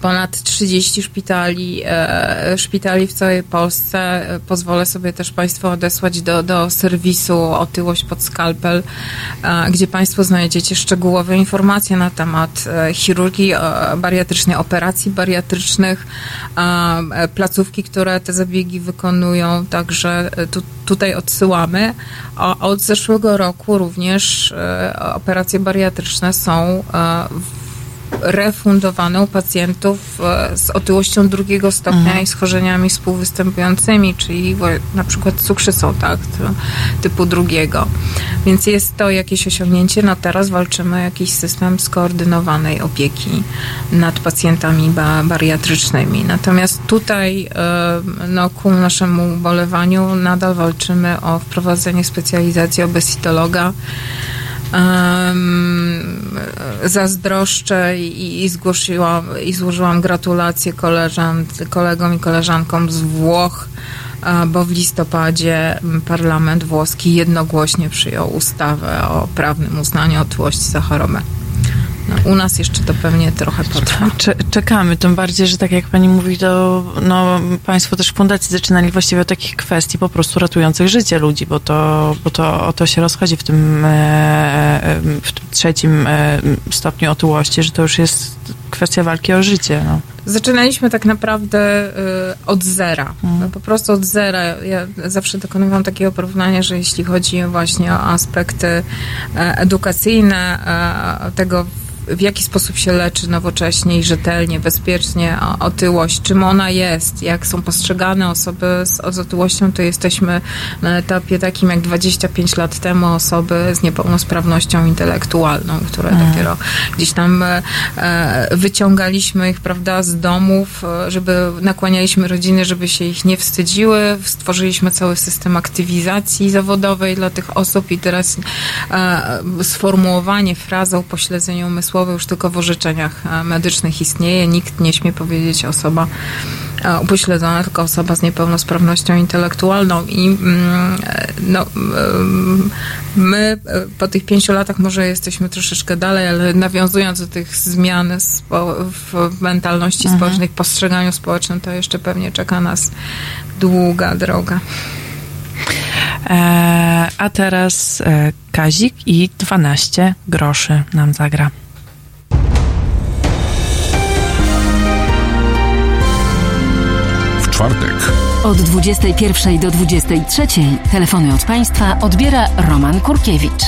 ponad 30 szpitali, e, szpitali w całej Polsce. E, pozwolę sobie też Państwu odesłać do, do serwisu Otyłość pod skalpel, e, gdzie Państwo znajdziecie szczegółowe informacje na temat chirurgii bariatrycznej, operacji bariatrycznych, placówki, które te zabiegi wykonują, także tu, tutaj odsyłamy. A od zeszłego roku również operacje bariatryczne są w refundowane u pacjentów e, z otyłością drugiego stopnia mhm. i schorzeniami współwystępującymi, czyli na przykład cukrzycą, tak, typu drugiego. Więc jest to jakieś osiągnięcie. No teraz walczymy o jakiś system skoordynowanej opieki nad pacjentami bariatrycznymi. Natomiast tutaj, e, no, ku naszemu ubolewaniu nadal walczymy o wprowadzenie specjalizacji obesitologa um, zazdroszczę i, i, zgłosiłam, i złożyłam gratulacje koleżan, kolegom i koleżankom z Włoch, bo w listopadzie parlament włoski jednogłośnie przyjął ustawę o prawnym uznaniu otyłości za chorobę. U nas jeszcze to pewnie trochę potrwa. Czekamy, tym bardziej, że tak jak pani mówi, to no, państwo też w fundacji zaczynali właściwie od takich kwestii po prostu ratujących życie ludzi, bo to, bo to o to się rozchodzi w tym, e, e, w tym trzecim e, stopniu otyłości, że to już jest kwestia walki o życie. No. Zaczynaliśmy tak naprawdę od zera. Mhm. No, po prostu od zera. Ja zawsze dokonywam takiego porównania, że jeśli chodzi właśnie o aspekty edukacyjne tego, w jaki sposób się leczy nowocześnie i rzetelnie, bezpiecznie otyłość, czym ona jest, jak są postrzegane osoby z, z otyłością, to jesteśmy na etapie takim jak 25 lat temu osoby z niepełnosprawnością intelektualną, które mm. dopiero gdzieś tam e, e, wyciągaliśmy ich, prawda, z domów, e, żeby nakłanialiśmy rodziny, żeby się ich nie wstydziły, stworzyliśmy cały system aktywizacji zawodowej dla tych osób i teraz e, sformułowanie frazy o pośledzeniu umysłowym już tylko w orzeczeniach e, medycznych istnieje. Nikt nie śmie powiedzieć osoba upośledzona, tylko osoba z niepełnosprawnością intelektualną i mm, e, no, my po tych pięciu latach może jesteśmy troszeczkę dalej, ale nawiązując do tych zmian w mentalności mhm. społecznej, w postrzeganiu społecznym, to jeszcze pewnie czeka nas długa droga. a teraz Kazik i 12 groszy nam zagra. Czwartek. Od 21 do 23 telefony od Państwa odbiera Roman Kurkiewicz.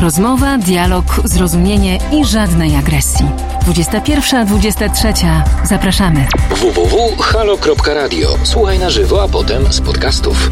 Rozmowa, dialog, zrozumienie i żadnej agresji. 21-23. Zapraszamy. www.halo.radio. Słuchaj na żywo, a potem z podcastów.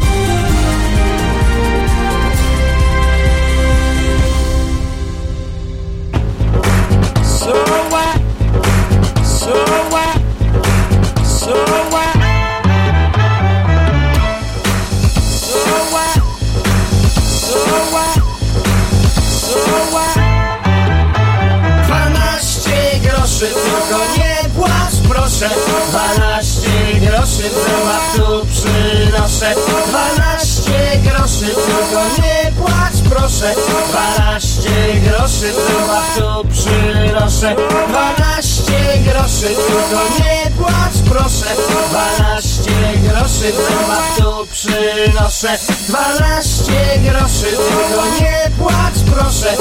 Proszę 12 groszy zębach tu przynoszę. 12 groszy, tylko nie płacz proszę. 12 groszy zębach tu przynoszę. 12 groszy, tylko nie płacz proszę. 12 groszy zębach tu przynoszę. 12 groszy, tylko nie płacz proszę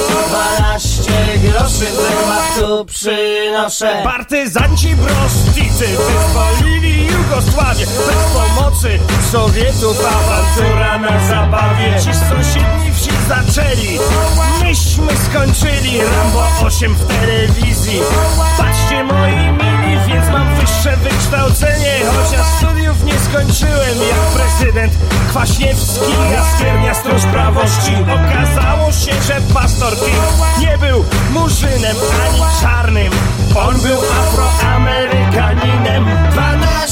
12 groszy tu przynoszę. Partyzanci broszczycy wyzwolili Jugosławię. Bez pomocy Sowietów awantura na zabawie. Ci sąsiedni wsi zaczęli? Myśmy skończyli Rambo 8 w telewizji. Patrzcie moi mili, więc mam wyższe wykształcenie Chociaż studiów nie skończyłem. Jak prezydent Kwaśniewski Jaskiernia stróż prawości Okazało się, że pastor King nie był murzynem ani czarnym. On był afroamerykaninem. 12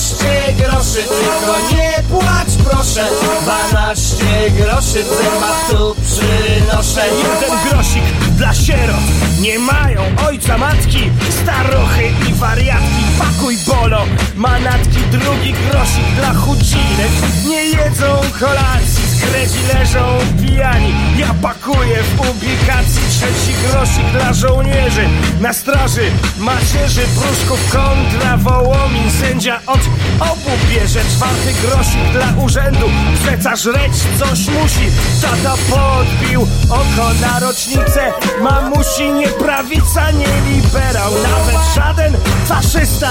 groszy, tylko nie płacz proszę. 12 groszy zębach tu przynoszę. Jeden grosik dla sierot Nie mają ojca, matki Starochy i wariatki. Pakuj bolo, manatki Drugi grosik dla chudzinek. Nie jedzą kolacji Skredzi leżą pijani. Ja pakuję w ubikacji Trzeci grosik dla żołnierzy. Na straży macierzy Pruszków kontra Wołomin. Sędzia od obu bierze Czwarty grosik dla urzędu. Przeca żreć coś musi. Tata podbił oko na rocznicę. Mamusi nie prawica, nie liberał. Nawet żaden faszysta.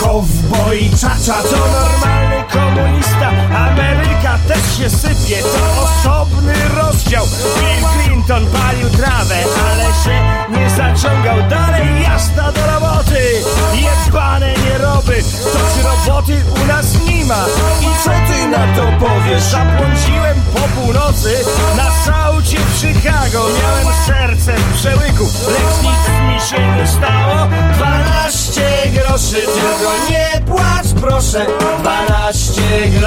Kowboj czacza to normalny komunista. Ameryka też się sypie To osobny rozdział. Bill Clinton palił trawę Ale się nie zaciągał. Dalej jazda do roboty. Jebane nieroby. Toć roboty u nas nie ma. I co ty na to powiesz? Zabłądziłem po północy. Na saucie w Chicago Miałem serce w przełyku. Lecz nic mi się nie stało. 12 groszy Tylko nie płacz proszę. 12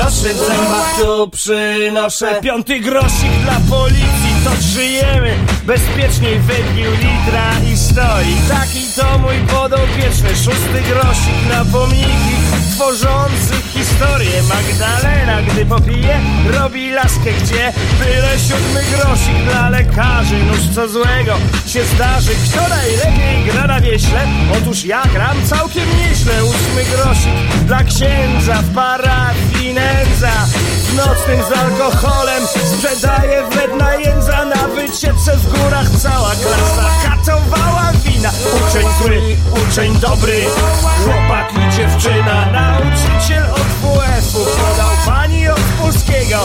groszy w zębach. Tu przynoszę Piąty grosik dla policji, to żyjemy Bezpieczniej wypił litra i stoi. Taki to mój podopieczny Szósty grosik na pomniki Tworzący historię Magdalena, gdy popije Robi laskę, gdzie? Byle siódmy grosik Dla lekarzy, nóż co złego się zdarzy. Kto najlepiej gra na wieśle? Otóż ja gram całkiem nieźle. Ósmy grosik dla księdza w parafii nędza W nocnym z alkoholem sprzedaje wnet na jędza. Na wycieczce w górach cała klasa katowała wina. Uczeń zły, uczeń dobry, chłopak i dziewczyna Nauczyciel od WF-u podał pani od polskiego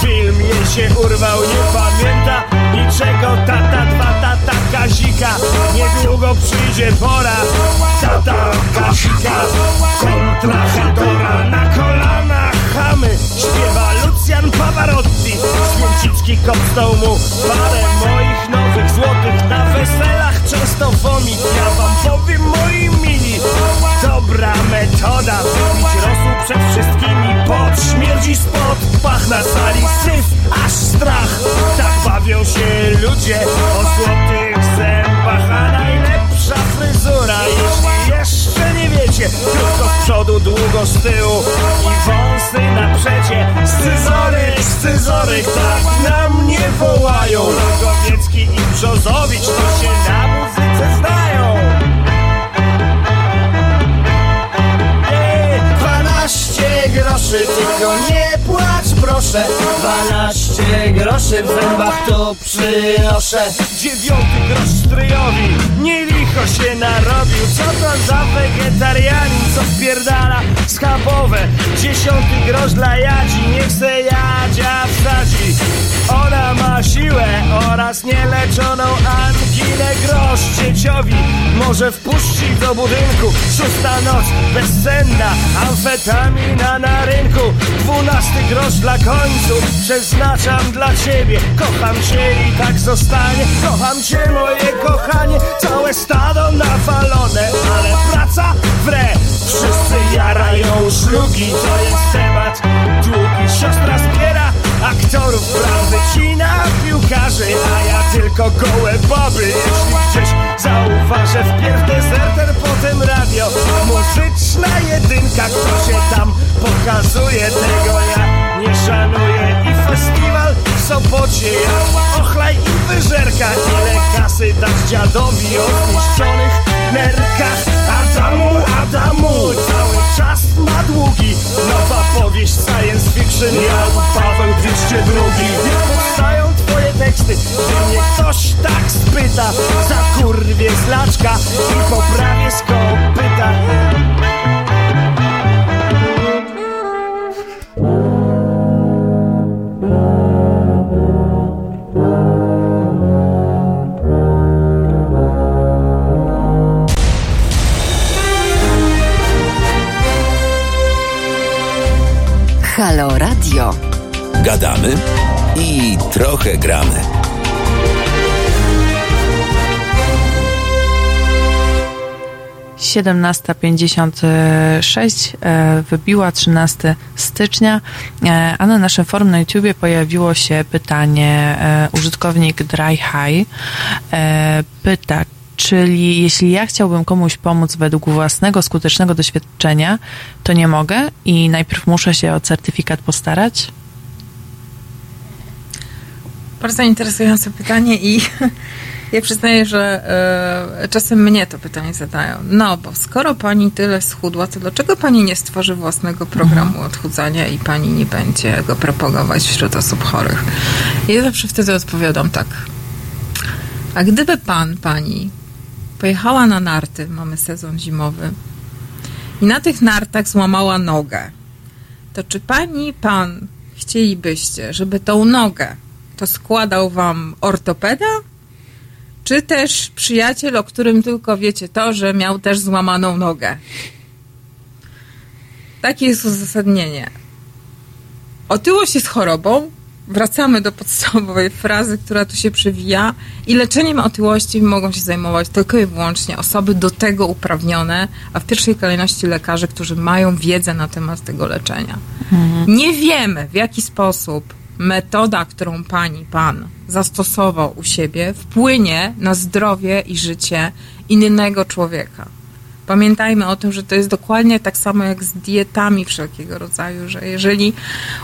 Film jej się urwał, nie pamięta niczego. Tata, dwa tata Kazika. Niedługo przyjdzie pora. Tata Kazika kontra Hedora Na kolanach chamy Śpiewa Lucjan Pavarotti. Święcicki kopnął mu parę moich nowych złotych Na weselach często vomit Ja wam powiem moi mili Dobra metoda. Wypić rosół przed wszystkimi. Pot śmierdzi spod Pach na sali. Syf Aż strach. Tak bawią się ludzie O złotych zębach A najlepsza fryzura Jeśli wiecie Krótko z przodu, długo z tyłu I wąsy na przecie Scyzoryk, scyzoryk Tak na mnie wołają. Rogowiecki i Brzozowicz To się na muzyce znają. Ej, 12 groszy, tylko nie proszę 12 groszy w zębach tu przynoszę. Dziewiąty grosz stryjowi Nie licho się narobił. Co to za wegetarianin Co wpierdala schabowe? Dziesiąty grosz dla Jadzi Niech se Jadzia wsadzi. Ona ma siłę oraz nieleczoną anginę Grosz dzieciowi może wpuścić do budynku. Szósta noc bezsenna Amfetamina na rynku. Dwunasty grosz dla końców Przeznaczam dla ciebie. Kocham cię i tak zostanie. Kocham cię moje kochanie. Całe stado nawalone Ale praca wre Wszyscy jarają szlugi To jest temat długi. Siostra zbiera aktorów Brat wycina piłkarzy A ja tylko gołe baby Jeśli gdzieś zauważę Wpierw deserter, potem radio. Muzyczna jedynka Kto się tam pokazuje Tego ja nie szanuję I festiwal w Sopocie. Ochlaj i wyżerka Ile kasy dać dziadowi O zniszczonych nerkach. Adamu, Adamu Cały czas ma długi. Nowa powieść science fiction Ja Paweł 202 Niech powstają twoje teksty Gdy mnie ktoś tak spyta Za kurwie zlaczka I poprawię z kopyta Halo Radio. Gadamy i trochę gramy. Siedemnasta pięćdziesiąt sześć e, wybiła 13 stycznia, e, a na naszym forum na YouTubie pojawiło się pytanie e, użytkownik Dry High pyta, czyli jeśli ja chciałbym komuś pomóc według własnego skutecznego doświadczenia, to nie mogę i najpierw muszę się o certyfikat postarać? Bardzo interesujące pytanie i ja przyznaję, że e, czasem mnie to pytanie zadają. No, bo skoro pani tyle schudła, to dlaczego pani nie stworzy własnego programu odchudzania i pani nie będzie go propagować wśród osób chorych? I ja zawsze wtedy odpowiadam tak. A gdyby pan, pani pojechała na narty, mamy sezon zimowy, i na tych nartach złamała nogę, to czy pani, pan chcielibyście, żeby tą nogę to składał wam ortopeda? Czy też przyjaciel, o którym tylko wiecie to, że miał też złamaną nogę? Takie jest uzasadnienie. Otyłość jest chorobą, wracamy do podstawowej frazy, która tu się przewija i leczeniem otyłości mogą się zajmować tylko i wyłącznie osoby do tego uprawnione, a w pierwszej kolejności lekarze, którzy mają wiedzę na temat tego leczenia. Mhm. Nie wiemy, w jaki sposób metoda, którą pani, pan zastosował u siebie, wpłynie na zdrowie i życie innego człowieka. Pamiętajmy o tym, że to jest dokładnie tak samo jak z dietami wszelkiego rodzaju, że jeżeli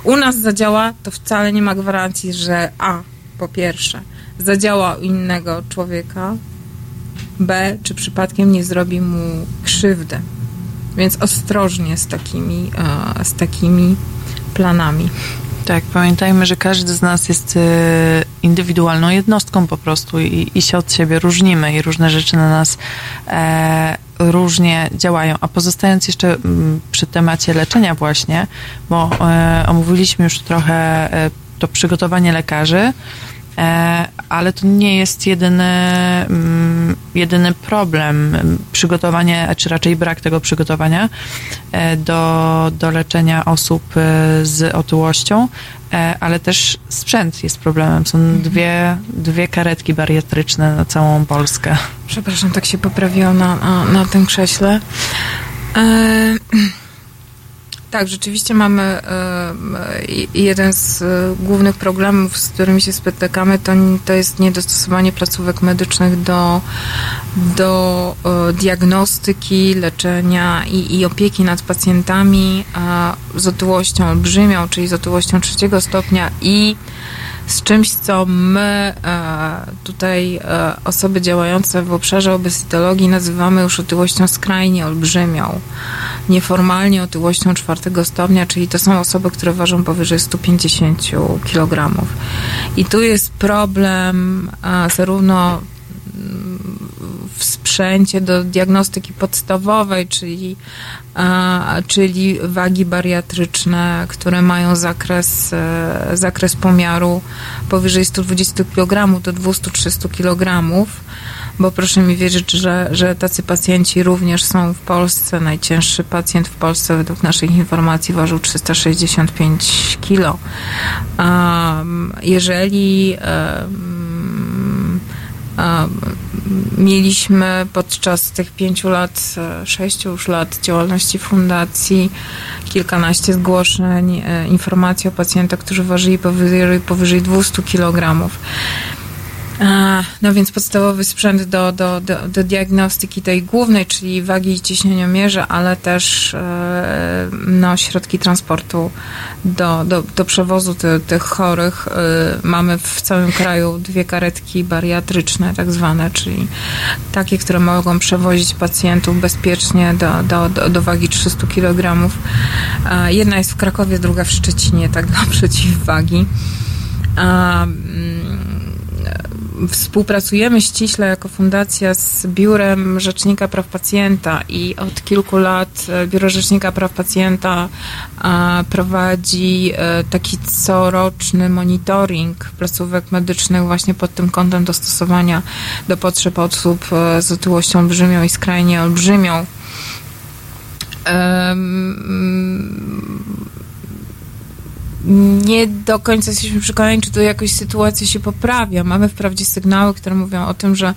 u nas zadziała, to wcale nie ma gwarancji, że A, po pierwsze, zadziała u innego człowieka, B, czy przypadkiem nie zrobi mu krzywdy. Więc ostrożnie z takimi, e, z takimi planami. Tak, pamiętajmy, że każdy z nas jest e, indywidualną jednostką po prostu i, i się od siebie różnimy i różne rzeczy na nas e, różnie działają. A pozostając jeszcze mm, przy temacie leczenia właśnie, bo e, omówiliśmy już trochę e, to przygotowanie lekarzy, e, ale to nie jest jedyny, mm, jedyny problem. Przygotowanie, czy raczej brak tego przygotowania do, do leczenia osób z otyłością, ale też sprzęt jest problemem. Są mhm. dwie, dwie karetki bariatryczne na całą Polskę. Przepraszam, tak się poprawiłam na, na, na tym krześle. E, tak, rzeczywiście mamy e, jeden z e, głównych problemów, z którymi się spotykamy, to, to jest niedostosowanie placówek medycznych do, do e, diagnostyki, leczenia i, i opieki nad pacjentami z otyłością olbrzymią, czyli z otyłością trzeciego stopnia i z czymś, co my e, tutaj e, osoby działające w obszarze obesytologii nazywamy już otyłością skrajnie olbrzymią. Nieformalnie otyłością czwartego stopnia, czyli to są osoby, które ważą powyżej 150 kg. I tu jest problem e, zarówno w sprzęcie do diagnostyki podstawowej, czyli, czyli wagi bariatryczne, które mają zakres, e, zakres pomiaru powyżej 120 kg do 200-300 kg bo proszę mi wierzyć, że, że tacy pacjenci również są w Polsce. Najcięższy pacjent w Polsce według naszych informacji ważył 365 kg. Jeżeli mieliśmy podczas tych pięciu lat, e, sześciu już lat działalności fundacji kilkanaście zgłoszeń, e, informacji o pacjentach, którzy ważyli powyżej, powyżej 200 kg. No więc podstawowy sprzęt do, do, do, do, diagnostyki tej głównej, czyli wagi i ciśnieniomierza, ale też e, no, środki transportu do, do, do przewozu ty, tych chorych. E, mamy w całym kraju dwie karetki bariatryczne, tak zwane, czyli takie, które mogą przewozić pacjentów bezpiecznie do, do, do, do wagi 300 kg. Jedna jest w Krakowie, druga w Szczecinie, tak dla przeciwwagi. Mm, współpracujemy ściśle jako fundacja z Biurem Rzecznika Praw Pacjenta i od kilku lat e, Biuro Rzecznika Praw Pacjenta prowadzi e, taki coroczny monitoring placówek medycznych właśnie pod tym kątem dostosowania do potrzeb osób e, z otyłością olbrzymią i skrajnie olbrzymią. Nie do końca jesteśmy przekonani, czy to jakoś sytuacja się poprawia. Mamy wprawdzie sygnały, które mówią o tym, że,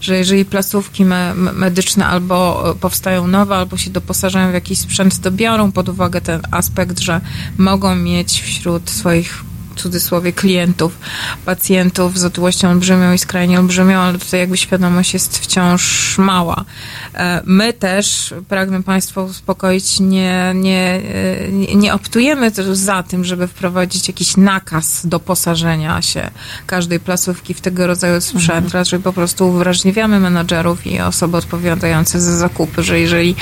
że jeżeli placówki me, medyczne albo powstają nowe, albo się doposażają w jakiś sprzęt, to biorą pod uwagę ten aspekt, że mogą mieć wśród swoich cudzysłowie klientów, pacjentów z otyłością olbrzymią i skrajnie olbrzymią, ale tutaj jakby świadomość jest wciąż mała. E, my też, pragnę Państwa uspokoić, nie, nie, nie, nie optujemy za tym, żeby wprowadzić jakiś nakaz doposażenia się każdej placówki w tego rodzaju sprzęt, mhm. raczej po prostu uwrażliwiamy menadżerów i osoby odpowiadające za zakupy, że jeżeli,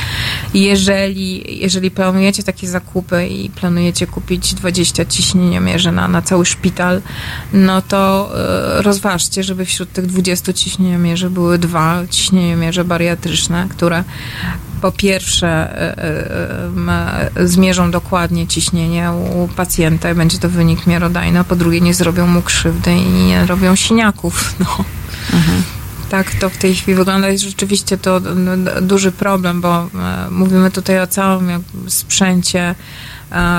jeżeli, jeżeli planujecie takie zakupy i planujecie kupić 20 ciśnieniomierzy na, na cały szpital, no to e, rozważcie, żeby wśród tych 20 ciśnieniomierzy były dwa ciśnieniomierze bariatryczne, które po pierwsze e, e, zmierzą dokładnie ciśnienie u pacjenta i będzie to wynik miarodajny, a po drugie nie zrobią mu krzywdy i nie robią siniaków. No. Mhm. tak to w tej chwili wygląda. Jest rzeczywiście to duży problem, bo mówimy tutaj o całym sprzęcie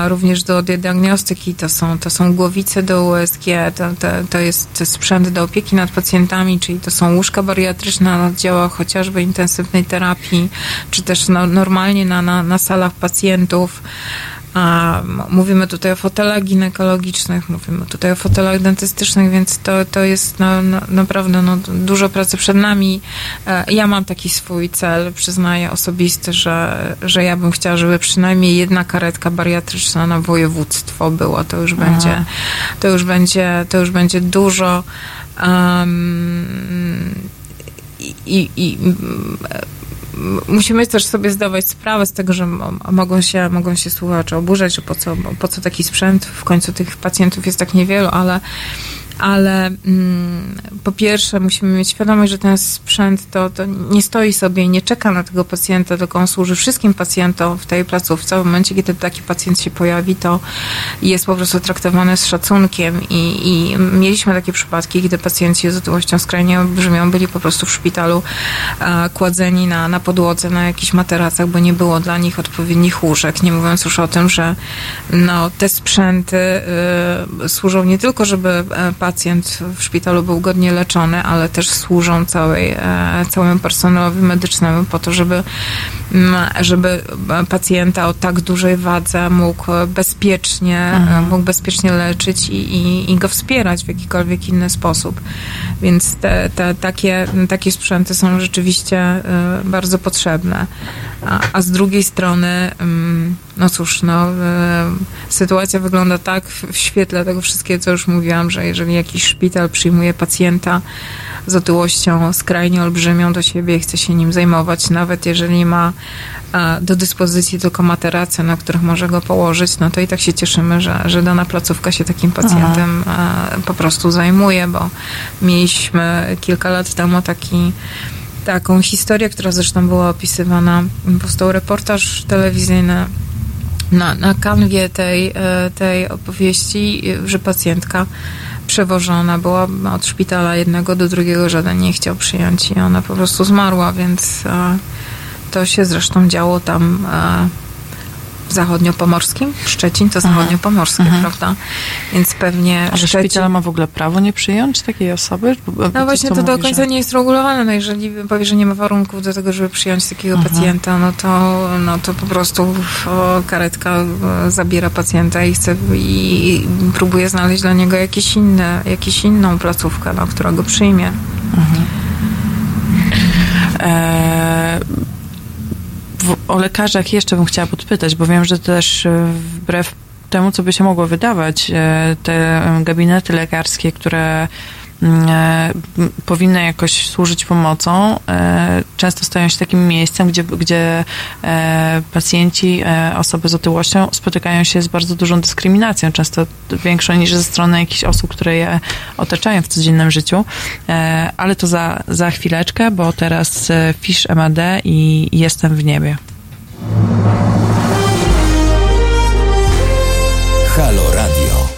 również do diagnostyki, to są, to są głowice do USG, to, to, to jest sprzęt do opieki nad pacjentami, czyli to są łóżka bariatryczne na oddziałach chociażby intensywnej terapii, czy też no, normalnie na, na, na salach pacjentów. A mówimy tutaj o fotelach ginekologicznych, mówimy tutaj o fotelach dentystycznych, więc to, to jest no, no, naprawdę no, dużo pracy przed nami. E, ja mam taki swój cel, przyznaję osobisty, że, że ja bym chciała, żeby przynajmniej jedna karetka bariatryczna na województwo była. To już będzie, to już będzie, to już będzie dużo. Um, i, i musimy też sobie zdawać sprawę z tego, że mogą się, mogą się słuchacze oburzać, że po co, po co taki sprzęt, w końcu tych pacjentów jest tak niewielu, ale ale mm, po pierwsze musimy mieć świadomość, że ten sprzęt to, to nie stoi sobie i nie czeka na tego pacjenta, tylko on służy wszystkim pacjentom w tej placówce. W momencie, kiedy taki pacjent się pojawi, to jest po prostu traktowany z szacunkiem i, i mieliśmy takie przypadki, gdy pacjenci z otyłością skrajnie olbrzymią byli po prostu w szpitalu kładzeni na, na podłodze, na jakichś materacach, bo nie było dla nich odpowiednich łóżek, nie mówiąc już o tym, że no, te sprzęty y, służą nie tylko, żeby pacjent pacjent w szpitalu był godnie leczony, ale też służą całej, e, całemu personelowi medycznemu po to, żeby, mm, żeby pacjenta o tak dużej wadze mógł bezpiecznie, mhm. mógł bezpiecznie leczyć i, i, i go wspierać w jakikolwiek inny sposób. Więc te, te, takie, takie sprzęty są rzeczywiście e, bardzo potrzebne. A, a z drugiej strony, mm, no cóż, no, sytuacja wygląda tak w świetle tego wszystkiego, co już mówiłam, że jeżeli jakiś szpital przyjmuje pacjenta z otyłością skrajnie olbrzymią do siebie i chce się nim zajmować, nawet jeżeli ma do dyspozycji tylko materacje, na których może go położyć, no to i tak się cieszymy, że, że dana placówka się takim pacjentem Aha. po prostu zajmuje, bo mieliśmy kilka lat temu taki taką historię, która zresztą była opisywana, powstał reportaż telewizyjny na, na kanwie tej, e, tej opowieści, że pacjentka przewożona była od szpitala jednego do drugiego, żaden nie chciał przyjąć i ona po prostu zmarła, więc e, to się zresztą działo tam e, zachodniopomorskim. Szczecin to zachodniopomorskie, mhm. prawda? Więc pewnie A Szczecin... szpital ma w ogóle prawo nie przyjąć takiej osoby? No właśnie, to mówi, do końca że... nie jest regulowane. No jeżeli powie, że nie ma warunków do tego, żeby przyjąć takiego mhm. pacjenta, no to, no to po prostu o, karetka e, zabiera pacjenta i chce i próbuje znaleźć dla niego jakieś inne, jakieś inną placówkę, no, która go przyjmie. Mhm. E o lekarzach jeszcze bym chciała podpytać, bo wiem, że też e, wbrew temu, co by się mogło wydawać, e, te gabinety lekarskie, które e, powinny jakoś służyć pomocą, często stają się takim miejscem, gdzie, gdzie pacjenci, osoby z otyłością spotykają się z bardzo dużą dyskryminacją, często większą niż ze strony jakichś osób, które je otaczają w codziennym życiu. Ale to za, za chwileczkę, bo teraz Fisz MAD i Jestem w niebie.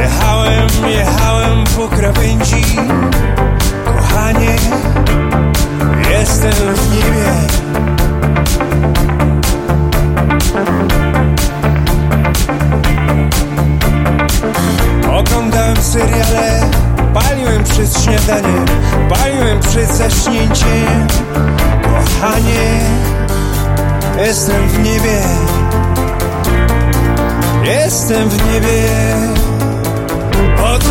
Jechałem, jechałem po krawędzi Kochanie, jestem w niebie. Oglądałem seriale, paliłem przed śniadaniem, paliłem przed zaśnięciem. Kochanie, jestem w niebie, jestem w niebie.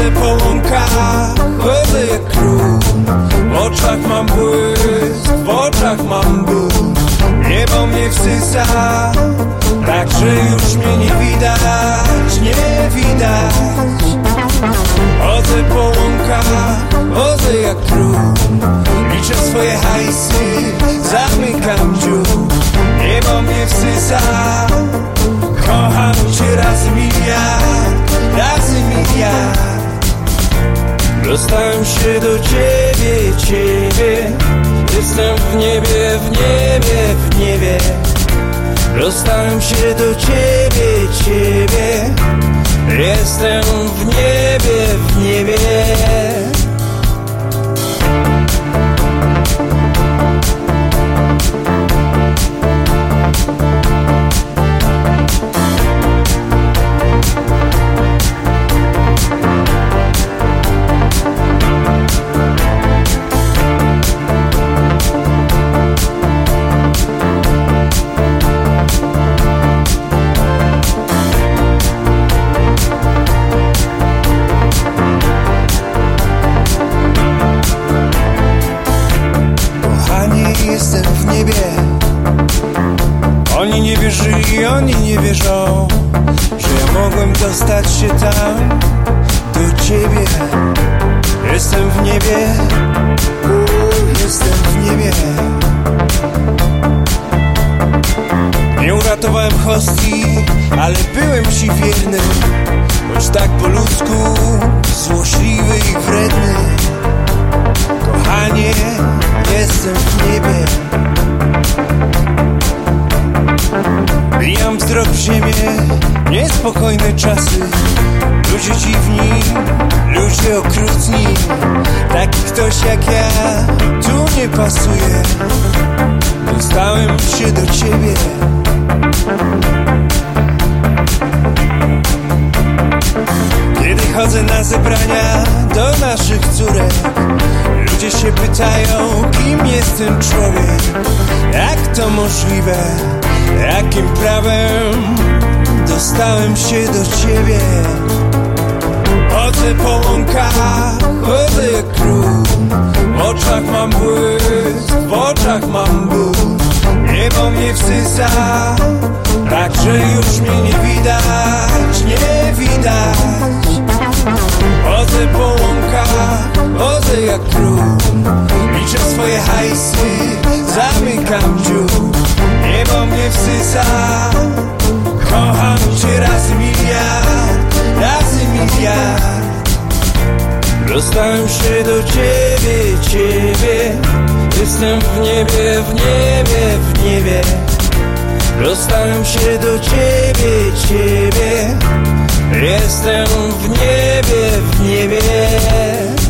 Chodzę po łąkach, chodzę jak król. W oczach mam błysk, w oczach mam ból Niebo mnie wsysa, tak że już mnie nie widać, nie widać. Chodzę po łąkach, chodzę jak król. Liczę swoje hajsy, zamykam dziób. Niebo mnie wsysa, kocham cię raz miliard, razy miliard Dostałem się do ciebie, ciebie. Jestem w niebie, w niebie, w niebie. Dostałem się do ciebie, ciebie. Jestem w niebie, w niebie oni nie wierzą, że ja mogłem dostać się tam do ciebie. Jestem w niebie, jestem w niebie. Nie uratowałem hostii, ale byłem ci wierny, choć tak po ludzku, złośliwy i wredny. Kochanie, jestem w niebie. Bijam wzrok w ziemię, niespokojne czasy. Ludzie dziwni, ludzie okrutni. Taki ktoś jak ja tu nie pasuje. Dostałem się do ciebie. Kiedy chodzę na zebrania do naszych córek Ludzie się pytają, kim jest ten człowiek? Jak to możliwe? Jakim prawem dostałem się do ciebie? Chodzę po łąkach, chodzę jak król W oczach mam błysk, w oczach mam ból Niebo mnie wsysa, tak że już mnie nie widać, nie widać. Chodzę po łąkach, chodzę jak król. Liczę swoje hajsy, zamykam dziób Niebo mnie wsysa. Kocham cię razy miliard Razy miliard. Dostałem się do ciebie, ciebie. Jestem w niebie, w niebie, w niebie. Dostałem się do ciebie, ciebie. Jestem w niebie, w niebie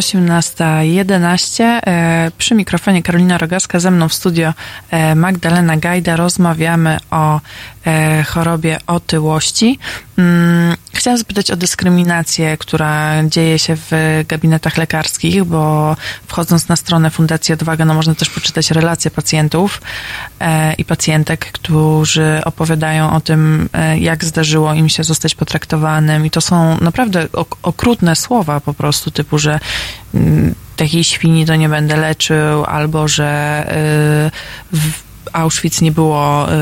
osiemnasta jedenaście e, Przy mikrofonie Karolina Rogaska, ze mną w studio e, Magdalena Gajda. Rozmawiamy o e, chorobie otyłości. Mm, chciałam zapytać o dyskryminację, która dzieje się w gabinetach lekarskich, bo wchodząc na stronę Fundacji Odwaga, no można też poczytać relacje pacjentów i pacjentek, którzy opowiadają o tym, jak zdarzyło im się zostać potraktowanym i to są naprawdę okrutne słowa po prostu, typu, że takiej świni to nie będę leczył, albo że y, Auschwitz nie było y,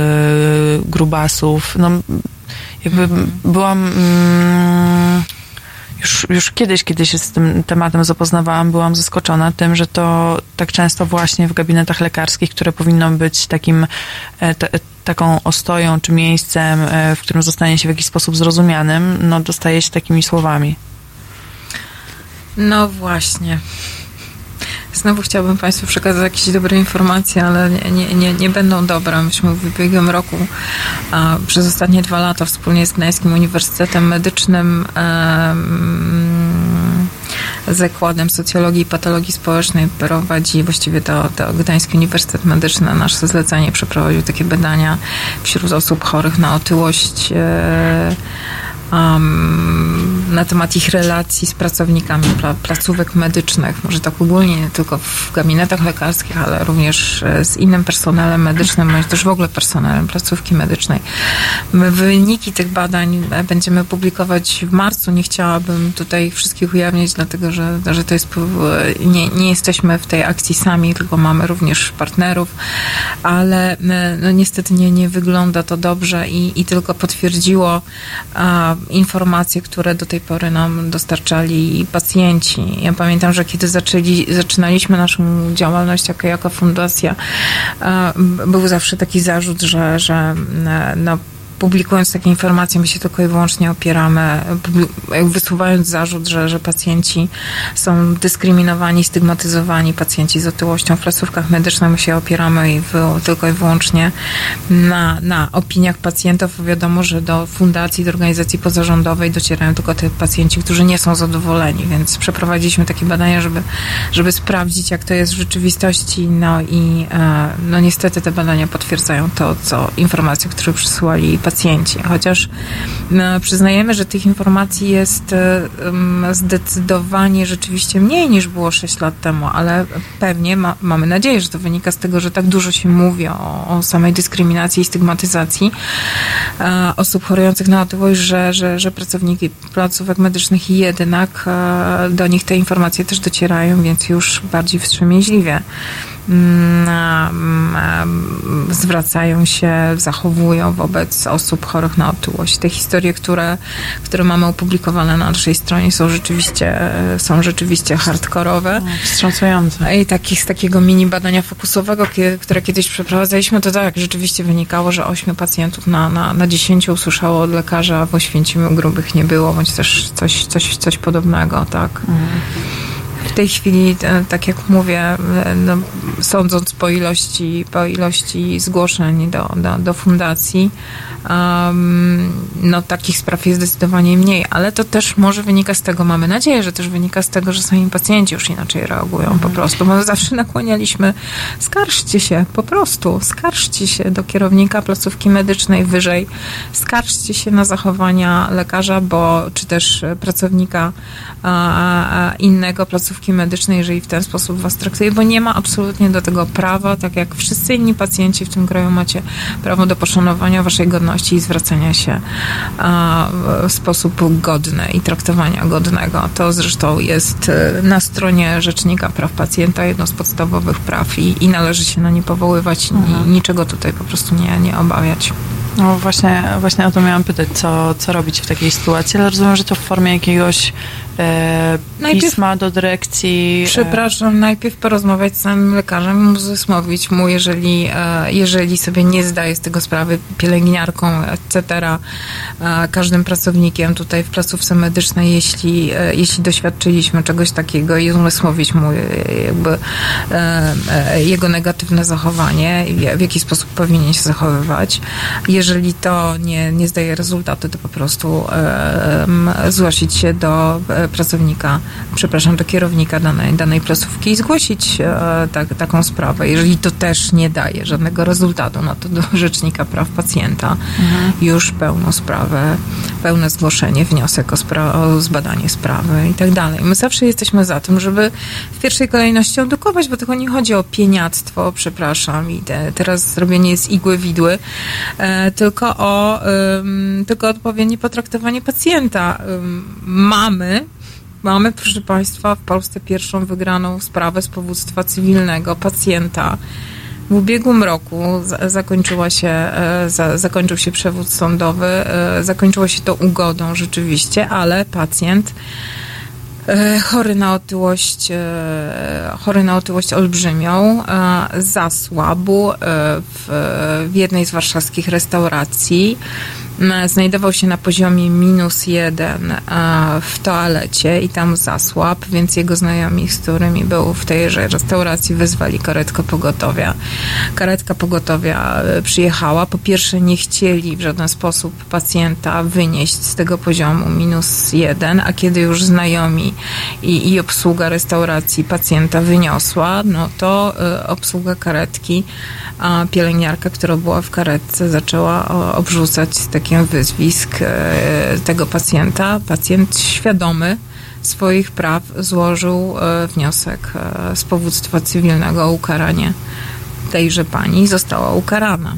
grubasów. No, jakby mhm. byłam... Mm, już, już kiedyś, kiedy się z tym tematem zapoznawałam, byłam zaskoczona tym, że to tak często właśnie w gabinetach lekarskich, które powinno być takim e, te, taką ostoją czy miejscem, e, w którym zostanie się w jakiś sposób zrozumianym, no dostaje się takimi słowami. No właśnie. Znowu chciałbym Państwu przekazać jakieś dobre informacje, ale nie, nie, nie, będą dobre. Myśmy w ubiegłym roku a, przez ostatnie dwa lata wspólnie z Gdańskim Uniwersytetem Medycznym Zakładem Socjologii i Patologii Społecznej prowadzi, właściwie to, to Gdański Uniwersytet Medyczny na nasze zlecenie przeprowadził takie badania wśród osób chorych na otyłość e, um, na temat ich relacji z pracownikami pla placówek medycznych, może tak ogólnie, nie tylko w gabinetach lekarskich, ale również e, z innym personelem medycznym, bądź też w ogóle personelem placówki medycznej. Wyniki tych badań e, będziemy publikować w marcu. Nie chciałabym tutaj wszystkich ujawnić, dlatego że, że to jest, e, nie, nie jesteśmy w tej akcji sami, tylko mamy również partnerów, ale no, niestety nie, nie wygląda to dobrze i, i tylko potwierdziło a, informacje, które do tej pory nam dostarczali pacjenci. Ja pamiętam, że kiedy zaczęli, zaczynaliśmy naszą działalność jako, jako fundacja, był zawsze taki zarzut, że, że no, publikując takie informacje, my się tylko i wyłącznie opieramy, wysuwając zarzut, że, że pacjenci są dyskryminowani, stygmatyzowani, pacjenci z otyłością w placówkach medycznych, my się opieramy i tylko i wyłącznie na, na opiniach pacjentów. Wiadomo, że do fundacji, do organizacji pozarządowej docierają tylko te pacjenci, którzy nie są zadowoleni, więc przeprowadziliśmy takie badania, żeby, żeby sprawdzić, jak to jest w rzeczywistości, no i e, no niestety te badania potwierdzają to, co informacje, które przysłali pacjenci. Chociaż no, przyznajemy, że tych informacji jest zdecydowanie rzeczywiście mniej niż było 6 lat temu, ale pewnie ma, mamy nadzieję, że to wynika z tego, że tak dużo się mówi o, o samej dyskryminacji i stygmatyzacji e, osób chorujących na otyłość, że, że, że pracowniki placówek medycznych jednak e, do nich te informacje też docierają, więc już bardziej wstrzemięźliwie Mm, mm, zwracają się, zachowują wobec osób chorych na otyłość. Te historie, które, które mamy opublikowane na naszej stronie są rzeczywiście, są rzeczywiście hardkorowe. Wstrząsające. I takich, z takiego mini badania fokusowego, które kiedyś przeprowadzaliśmy, to tak, rzeczywiście wynikało, że 8 pacjentów na, na, na 10 usłyszało od lekarza, w Oświęcimiu grubych nie było, bądź też coś, coś, coś podobnego, tak. Mhm. W tej chwili, e, tak jak mówię, e, no, sądząc po ilości, po ilości zgłoszeń do, do, do fundacji, um, no takich spraw jest zdecydowanie mniej, ale to też może wynika z tego, mamy nadzieję, że też wynika z tego, że sami pacjenci już inaczej reagują mhm. po prostu, bo zawsze nakłanialiśmy, skarżcie się, po prostu, skarżcie się do kierownika placówki medycznej wyżej, skarżcie się na zachowania lekarza, bo czy też pracownika a, a innego placówki medycznej, jeżeli w ten sposób was traktuje, bo nie ma absolutnie do tego prawa, tak jak wszyscy inni pacjenci w tym kraju macie prawo do poszanowania waszej godności i zwracania się w sposób godny i traktowania godnego. To zresztą jest e, na stronie Rzecznika Praw Pacjenta jedno z podstawowych praw i, i należy się na nie powoływać, mhm. niczego tutaj po prostu nie, nie obawiać. No właśnie, właśnie o to miałam pytać, co, co robić w takiej sytuacji, ale rozumiem, że to w formie jakiegoś e, najpierw, pisma do dyrekcji. E, przepraszam, najpierw porozmawiać z samym lekarzem, uzmysłowić mu, jeżeli, e, jeżeli sobie nie zdaje z tego sprawy, pielęgniarką, etc., e, każdym pracownikiem tutaj w placówce medycznej, jeśli, e, jeśli doświadczyliśmy czegoś takiego i uzmysłowić mu e, jakby jego negatywne zachowanie, w jaki sposób powinien się zachowywać. Jeżeli to nie, nie zdaje rezultatu, to po prostu zgłosić się do pracownika, przepraszam, do kierownika danej, danej placówki i zgłosić tak, taką sprawę. Jeżeli to też nie daje żadnego rezultatu, no to do Rzecznika Praw Pacjenta mhm. już pełną sprawę, pełne zgłoszenie, wniosek o, spra- o zbadanie sprawy i tak dalej. My zawsze jesteśmy za tym, żeby w pierwszej kolejności edukować, bo tylko nie chodzi o pieniactwo, przepraszam, i te, teraz zrobienie jest igły widły, e, tylko o tylko odpowiednie potraktowanie pacjenta. mamy Mamy, proszę Państwa, w Polsce pierwszą wygraną sprawę z powództwa cywilnego pacjenta. W ubiegłym roku zakończyła się, e, zakończył się przewód sądowy, e, zakończyło się to ugodą rzeczywiście, ale pacjent e, chory na otyłość, chory na otyłość olbrzymią, zasłabł w, w jednej z warszawskich restauracji znajdował się na poziomie minus jeden w toalecie i tam zasłab, więc jego znajomi, z którymi był w tejże restauracji, wezwali karetkę pogotowia. Karetka pogotowia e, przyjechała. Po pierwsze, nie chcieli w żaden sposób pacjenta wynieść z tego poziomu minus jeden, a kiedy już znajomi i, i obsługa restauracji pacjenta wyniosła, no to y, obsługa karetki, a pielęgniarka, która była w karetce, zaczęła obrzucać takie wyzwisk e, tego pacjenta. Pacjent świadomy swoich praw złożył e, wniosek e, z powództwa cywilnego o ukaranie tejże pani została ukarana.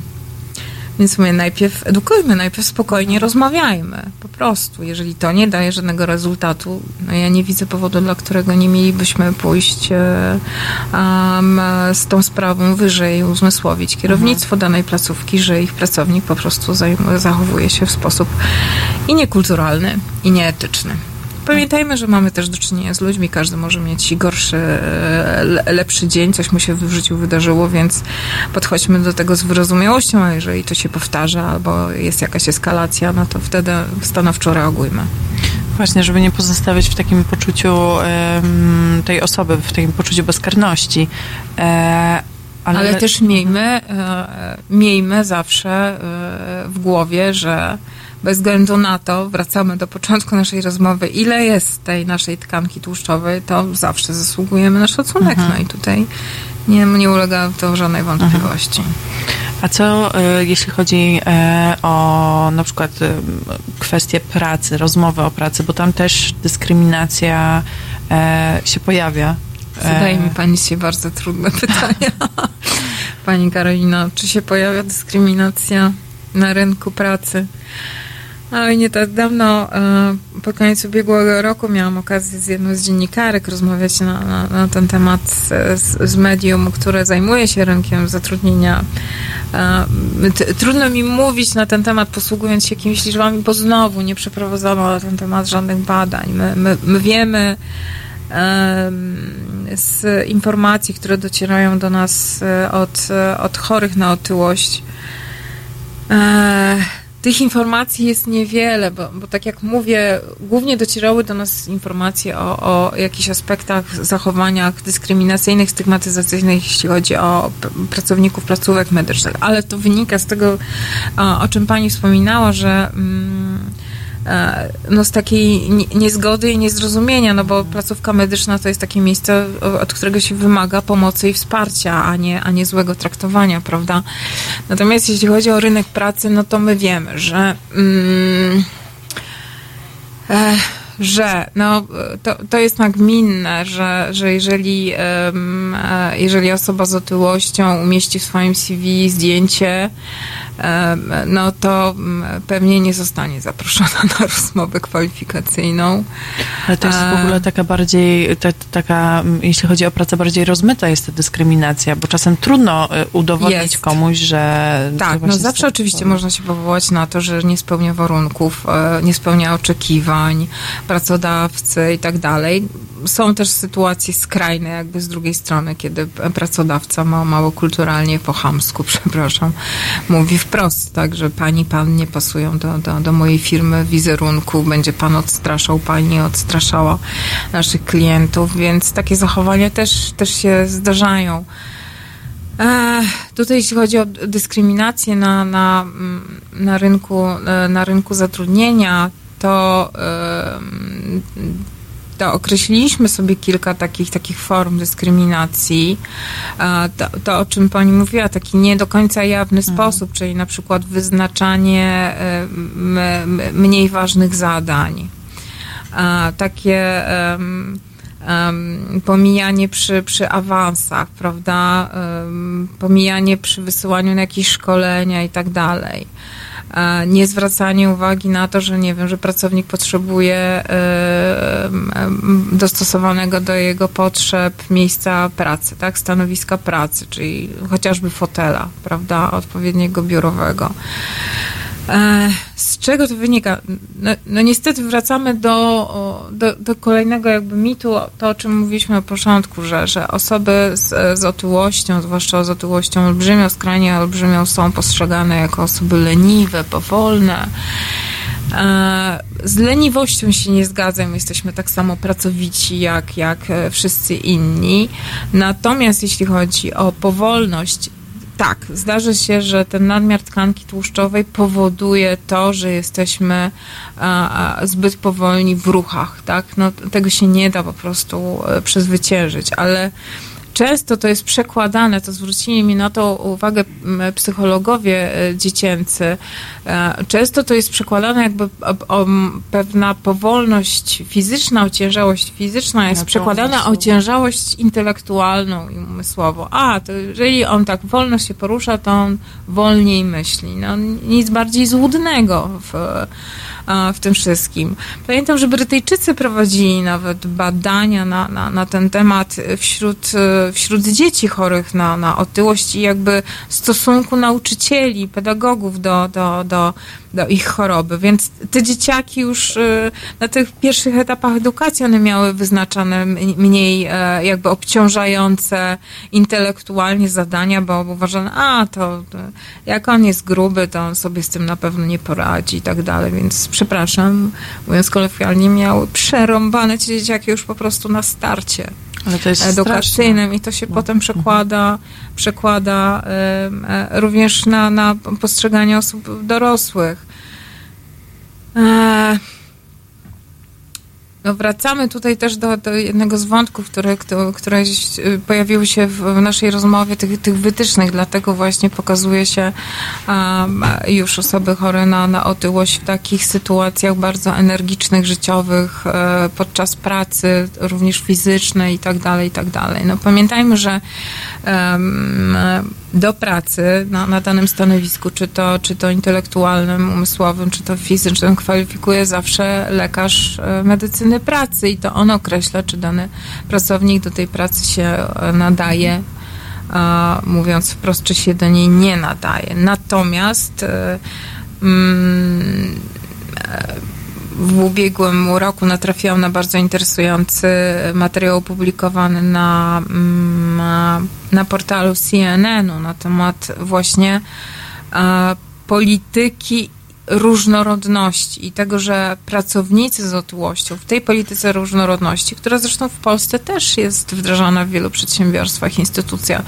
Więc my najpierw edukujmy, najpierw spokojnie rozmawiajmy. Po prostu. Jeżeli to nie daje żadnego rezultatu, no ja nie widzę powodu, dla którego nie mielibyśmy pójść um, z tą sprawą wyżej uzmysłowić kierownictwo mhm. danej placówki, że ich pracownik po prostu zachowuje się w sposób i niekulturalny, i nieetyczny. Pamiętajmy, że mamy też do czynienia z ludźmi, każdy może mieć gorszy, e, lepszy dzień, coś mu się w życiu wydarzyło, więc podchodźmy do tego z wyrozumiałością, a jeżeli to się powtarza albo jest jakaś eskalacja, no to wtedy stanowczo reagujmy. Właśnie, żeby nie pozostawiać w takim poczuciu um, tej osoby, w takim poczuciu bezkarności. E, ale... ale... też miejmy, e, miejmy zawsze e, w głowie, że bez względu na to, wracamy do początku naszej rozmowy, ile jest tej naszej tkanki tłuszczowej, to zawsze zasługujemy na szacunek. Mhm. No i tutaj nie, nie ulega to żadnej wątpliwości. Mhm. A co e, jeśli chodzi e, o na przykład e, kwestie pracy, rozmowy o pracy, bo tam też dyskryminacja się pojawia. Zadaje mi Pani się bardzo trudne pytania. Pani Karolina, czy się pojawia dyskryminacja na rynku pracy? Ale nie tak dawno, e, po końcu ubiegłego roku, miałam okazję z jedną z dziennikarek rozmawiać na, na, na ten temat z, z, medium, które zajmuje się rynkiem zatrudnienia. E, trudno mi mówić na ten temat, posługując się jakimiś liczbami, bo znowu nie przeprowadzono na ten temat żadnych badań. My, my, my wiemy z informacji, które docierają do nas e, od, od chorych na otyłość, tych informacji jest niewiele, bo, bo tak jak mówię, głównie docierały do nas informacje o, o jakichś aspektach, zachowaniach dyskryminacyjnych, stygmatyzacyjnych, jeśli chodzi o pracowników placówek medycznych, ale to wynika z tego, o, czym pani wspominała, że. Mm, no, z takiej niezgody i niezrozumienia, no bo placówka medyczna to jest takie miejsce, od którego się wymaga pomocy i wsparcia, a nie, a nie złego traktowania, prawda? Natomiast jeśli chodzi o rynek pracy, no to my wiemy, że. Mm, e, że no, to, to jest nagminne, że, że jeżeli, e, jeżeli osoba z otyłością umieści w swoim CV zdjęcie no to mm, pewnie nie zostanie zaproszona na rozmowę kwalifikacyjną. Ale to jest w ogóle taka bardziej, ta, taka, mm, jeśli chodzi o pracę bardziej rozmyta jest ta dyskryminacja, bo czasem trudno y, udowodnić jest. komuś, że... Tak, no zawsze oczywiście można się powołać na to, że nie spełnia warunków, e, nie spełnia oczekiwań pracodawcy i tak dalej. Są też sytuacje skrajne jakby z drugiej strony, kiedy pracodawca ma mało kulturalnie, po chamsku, przepraszam, mówi wprost, tak, że pani, pan nie pasują do, do, do mojej firmy wizerunku, będzie pan odstraszał, pani odstraszała naszych klientów, więc takie zachowania też, też się zdarzają. E, tutaj jeśli chodzi o dyskryminację na, na, na, rynku, na rynku zatrudnienia, to e, to określiliśmy sobie kilka takich, takich form dyskryminacji. To, to, o czym pani mówiła, taki nie do końca jawny mhm. sposób, czyli na przykład wyznaczanie mniej ważnych zadań. Takie pomijanie przy, przy awansach, prawda? Pomijanie przy wysyłaniu na jakieś szkolenia i tak dalej. Niezwracanie uwagi na to, że nie wiem, że pracownik potrzebuje dostosowanego do jego potrzeb miejsca pracy, tak, stanowiska pracy, czyli chociażby fotela, prawda, odpowiedniego biurowego. E, z czego to wynika? No, no, niestety wracamy do, do, do, kolejnego jakby mitu, to o czym mówiliśmy na początku, że, że osoby z, z otyłością, zwłaszcza z otyłością olbrzymią, skrajnie olbrzymią, są postrzegane jako osoby leniwe, powolne. E, z leniwością się nie zgadzam, jesteśmy tak samo pracowici jak, jak e, wszyscy inni. Natomiast jeśli chodzi o powolność, tak, zdarzy się, że ten nadmiar tkanki tłuszczowej powoduje to, że jesteśmy a, zbyt powolni w ruchach, tak? No, tego się nie da po prostu e, przezwyciężyć, ale często to jest przekładane, to zwrócili mi na to uwagę psychologowie e, dziecięcy, e, często to jest przekładane jakby pewna powolność fizyczna, ociężałość fizyczna jest przekładana o ociężałość intelektualną i umysłową. A, to jeżeli on tak wolno się porusza, to on wolniej myśli. No, nic bardziej złudnego w w tym wszystkim. Pamiętam, że Brytyjczycy prowadzili nawet badania na, na, na ten temat wśród, wśród dzieci chorych na, na otyłość i jakby stosunku nauczycieli, pedagogów do, do, do, do ich choroby. Więc te dzieciaki już y, na tych pierwszych etapach edukacji one miały wyznaczane mniej e, jakby obciążające intelektualnie zadania, bo uważano, a to, jak on jest gruby, to on sobie z tym na pewno nie poradzi i tak dalej. Więc przepraszam, mówiąc kolokwialnie, miały przerąbane ci dzieciaki już po prostu na starcie edukacyjnym straszne. i to się no. potem mhm. przekłada, przekłada e, również na, na postrzeganie osób dorosłych. E, no wracamy tutaj też do, do jednego z wątków, które, które y, pojawiły się w naszej rozmowie, tych, tych wytycznych, dlatego właśnie pokazuje się um, już osoby chore na, na otyłość w takich sytuacjach bardzo energicznych, życiowych, e, podczas pracy, również fizycznej i tak dalej, i tak. No pamiętajmy, że um, do pracy na, na danym stanowisku, czy to, czy to intelektualnym, umysłowym, czy to fizycznym, kwalifikuje zawsze lekarz e, pracy i to on określa, czy dany pracownik do tej pracy się e, nadaje, mówiąc wprost, czy się do niej nie nadaje. Natomiast e, mm, w ubiegłym roku natrafiłam na bardzo interesujący materiał opublikowany na, na, na portalu CNN-u na temat właśnie polityki różnorodności i tego, że pracownicy z otyłością w tej polityce różnorodności, która zresztą w Polsce też jest wdrażana w wielu przedsiębiorstwach, instytucjach,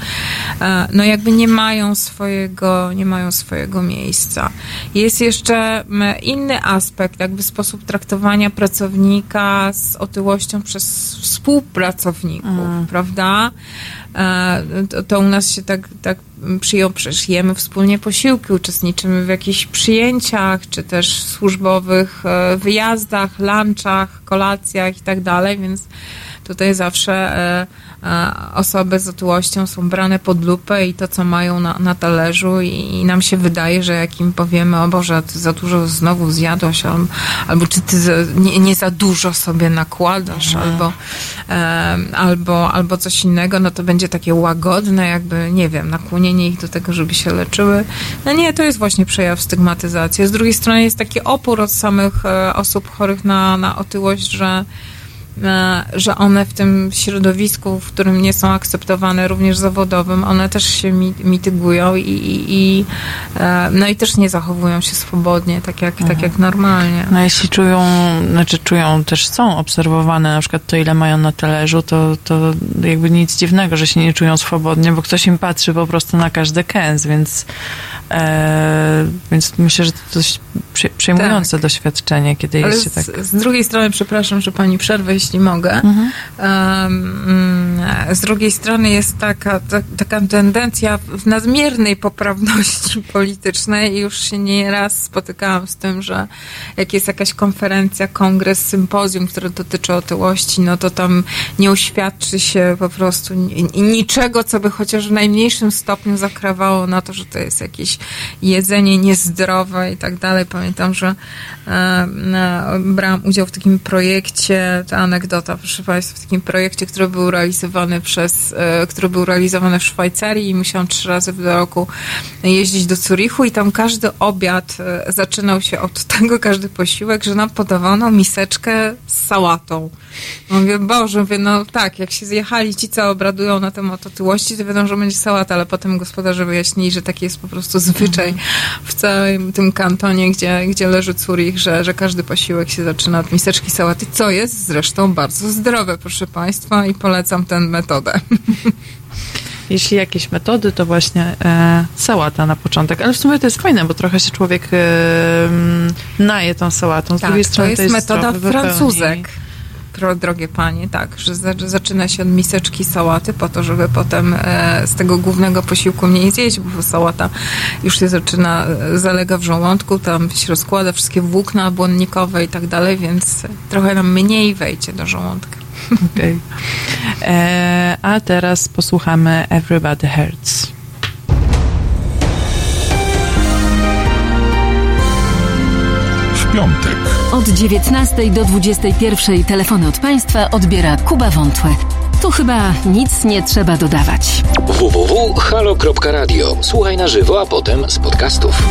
e, no jakby nie mają swojego, nie mają swojego miejsca. Jest jeszcze inny aspekt, jakby sposób traktowania pracownika z otyłością przez współpracowników, mm. prawda? To, to, u nas się tak, tak przyjął, przecież jemy wspólnie posiłki, uczestniczymy w jakichś przyjęciach, czy też służbowych e, wyjazdach, lunchach, kolacjach i tak dalej, więc tutaj zawsze e, osoby z otyłością są brane pod lupę i to, co mają na, na talerzu i, i, nam się wydaje, że jak im powiemy, o Boże, ty za dużo znowu zjadłaś, albo, albo czy ty za, nie, nie, za dużo sobie nakładasz, mhm. albo, e, albo, albo coś innego, no to będzie takie łagodne, jakby, nie wiem, nakłonienie ich do tego, żeby się leczyły. No nie, to jest właśnie przejaw stygmatyzacji. Z drugiej strony jest taki opór od samych e, osób chorych na, na otyłość, że E, że one w tym środowisku, w którym nie są akceptowane, również zawodowym, one też się mitygują i, i, i e, no i też nie zachowują się swobodnie, tak jak, tak mhm. tak jak normalnie. No jeśli czują, znaczy czują, też są obserwowane, na przykład to, ile mają na talerzu, to, to jakby nic dziwnego, że się nie czują swobodnie, bo ktoś im patrzy po prostu na każdy kęs, więc e, więc myślę, że to dość przejmujące tak. doświadczenie, kiedy Ale jest się tak... Z, drugiej strony, przepraszam, że pani przerwę, jeśli mogę. Mhm. Um, z drugiej strony jest taka, ta, taka tendencja w nadmiernej poprawności politycznej i już się nie raz spotykałam z tym, że jak jest jakaś konferencja, kongres, sympozjum, które dotyczy otyłości, no to tam nie uświadczy się po prostu niczego, co by chociaż w najmniejszym stopniu zakrawało na to, że to jest jakiś jedzenie niezdrowe i tak dalej. Pamiętam, że brałam udział w takim projekcie, to anegdota, proszę Państwa, w takim projekcie, który był realizowany przez, e, który był realizowany w Szwajcarii i musiałam trzy razy w roku jeździć do Zurichu i tam każdy obiad e, zaczynał się od tego, każdy posiłek, że nam podawano miseczkę z sałatą. Mówię, Boże, mówię, no tak, jak się zjechali ci, co obradują na temat otyłości, to wiadomo, że będzie sałata, ale potem gospodarze wyjaśnili, że taki jest po prostu zwyczaj w całym tym kantonie, gdzie, gdzie leży Zurich, że, że każdy posiłek się zaczyna od miseczki sałaty, co jest zresztą bardzo zdrowe, proszę Państwa, i polecam tę metodę. Jeśli jakieś metody, to właśnie e, sałata na początek. Ale w sumie to jest fajne, bo trochę się człowiek e, naje tą sałatą. Z tak, drugiej strony to jest, to jest metoda francuzek. Drogie panie, tak, że zaczyna się od miseczki sałaty po to, żeby potem e, z tego głównego posiłku mniej zjeść, bo sałata już się zaczyna, e, zalega w żołądku, tam się rozkłada wszystkie włókna błonnikowe i tak dalej, więc trochę nam mniej wejdzie do żołądka. Okay. E, a teraz posłuchamy Everybody Hurts. W piątek. Od 19 do 21 telefony od Państwa odbiera Kuba Wątłe. Tu chyba nic nie trzeba dodawać. www.halo.radio. Słuchaj na żywo, a potem z podcastów.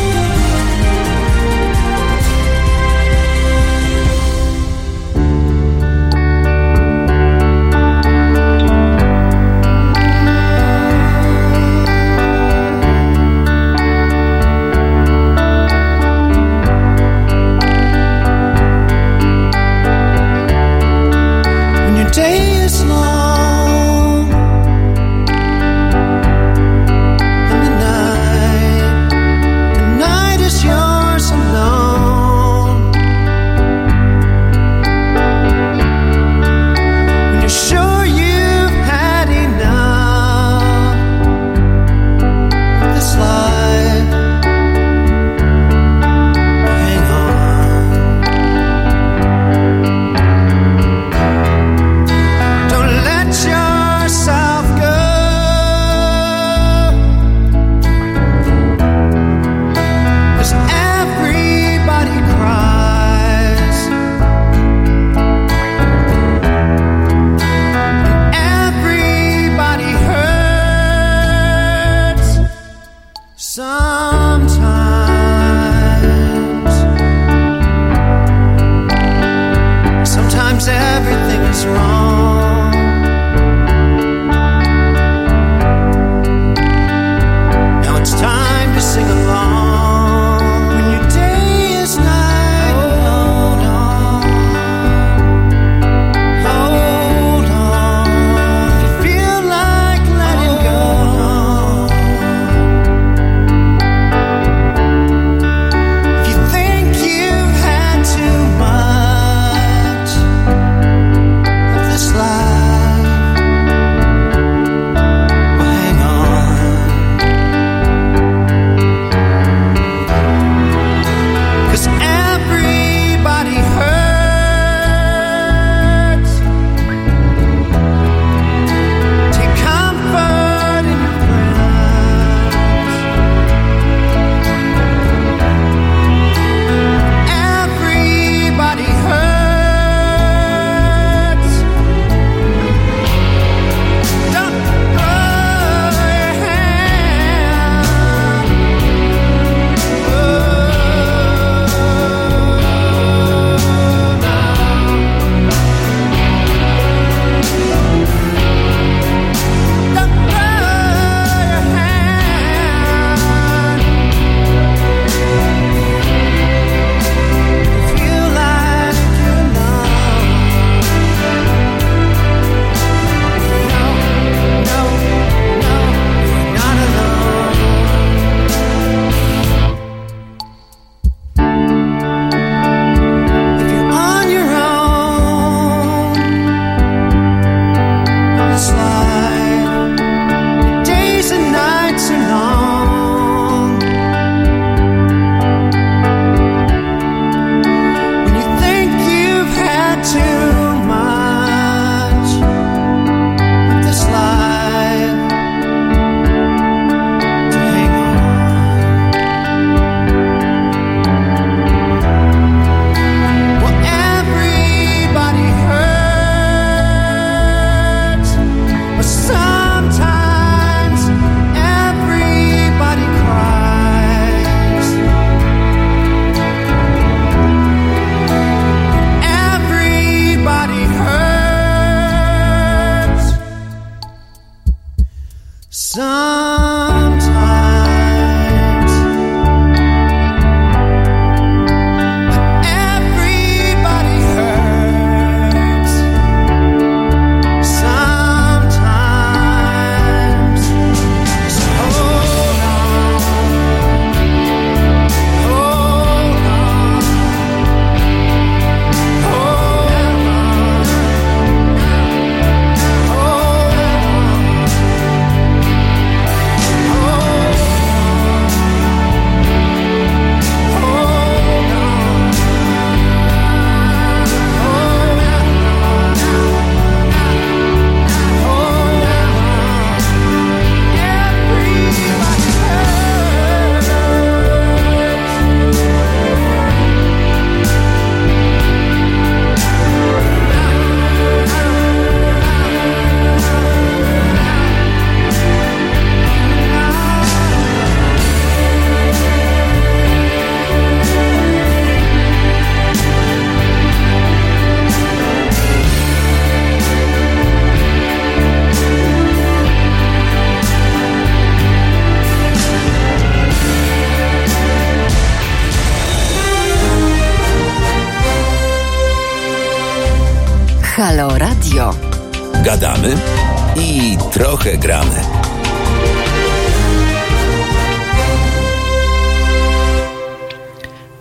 I trochę gramy.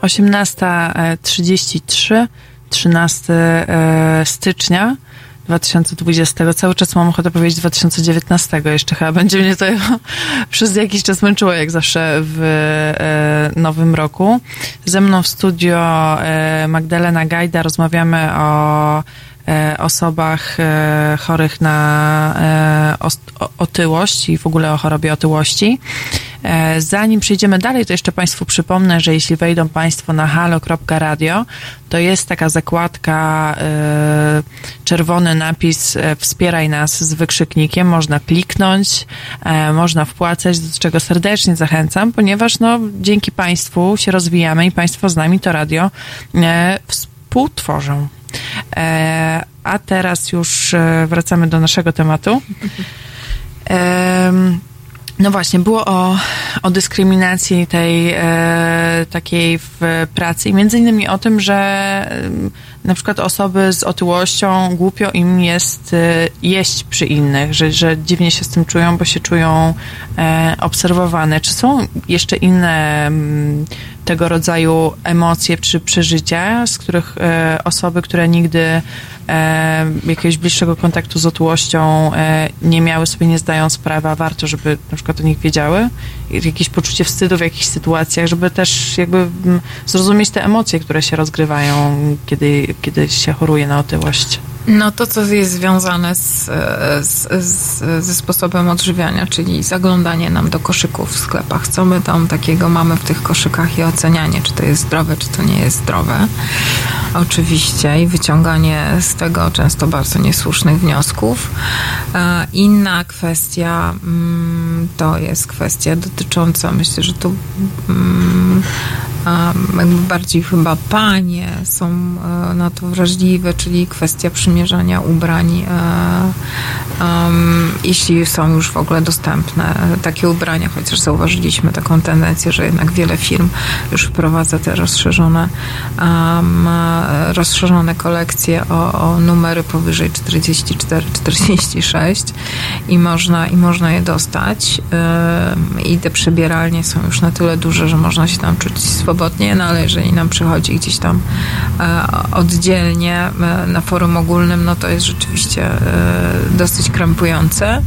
Osiemnasta trzydzieści trzy, 13 stycznia 2020. Cały czas mam ochotę powiedzieć 2019. Jeszcze chyba będzie mnie to przez jakiś czas męczyło, jak zawsze w e, nowym roku. Ze mną w studio e, Magdalena Gajda. Rozmawiamy o e, osobach e, chorych na e, otyłość i w ogóle o chorobie otyłości. E, zanim przejdziemy dalej, to jeszcze Państwu przypomnę, że jeśli wejdą Państwo na halo.radio, to jest taka zakładka, e, czerwony napis e, wspieraj nas z wykrzyknikiem, można kliknąć, można wpłacać, do czego serdecznie zachęcam, ponieważ no, dzięki Państwu się rozwijamy i Państwo z nami to radio współtworzą. A teraz już wracamy do naszego tematu. No właśnie, było o, o dyskryminacji tej e, takiej w pracy i między innymi o tym, że e, na przykład osoby z otyłością głupio im jest e, jeść przy innych, że, że dziwnie się z tym czują, bo się czują e, obserwowane. Czy są jeszcze inne mm, tego rodzaju emocje czy przeżycia, z których e, osoby, które nigdy e, jakiegoś bliższego kontaktu z otyłością e, nie miały, sobie nie zdają sprawy, a warto, żeby na przykład o nich wiedziały. Jakieś poczucie wstydu w jakichś sytuacjach, żeby też jakby m, zrozumieć te emocje, które się rozgrywają, kiedy, kiedy się choruje na otyłość. No to, co jest związane z, z, z, ze sposobem odżywiania, czyli zaglądanie nam do koszyków w sklepach. Co my tam takiego mamy w tych koszykach i ocenianie, czy to jest zdrowe, czy to nie jest zdrowe. Oczywiście i wyciąganie z tego często bardzo niesłusznych wniosków. E, inna kwestia mm, to jest kwestia dotycząca, myślę, że tu um, jakby bardziej chyba panie są e, na to wrażliwe, czyli kwestia przymierzania ubrań, um, jeśli są już w ogóle dostępne takie ubrania, chociaż zauważyliśmy taką tendencję, że jednak wiele firm już wprowadza te rozszerzone, rozszerzone kolekcje o, o numery powyżej 44-46 i można, i można je dostać i te przebieralnie są już na tyle duże, że można się tam czuć swobodnie swobodnie, no ale jeżeli nam przychodzi gdzieś tam e, oddzielnie e, na forum ogólnym, no to jest rzeczywiście e, dosyć krępujące.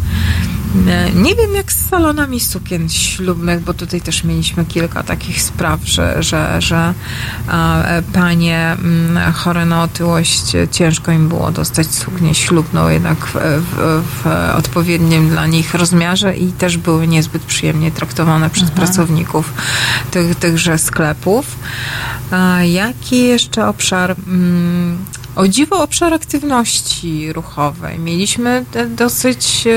Nie wiem jak z salonami sukien ślubnych, bo tutaj też mieliśmy kilka takich spraw, że, że, że panie mm, chore na otyłość ciężko im było dostać suknię ślubną jednak w, w, w odpowiednim dla nich rozmiarze i też były niezbyt przyjemnie traktowane przez mhm. pracowników tych, tychże sklepów. Jaki jeszcze obszar mm, o dziwo obszar aktywności ruchowej. Mieliśmy dosyć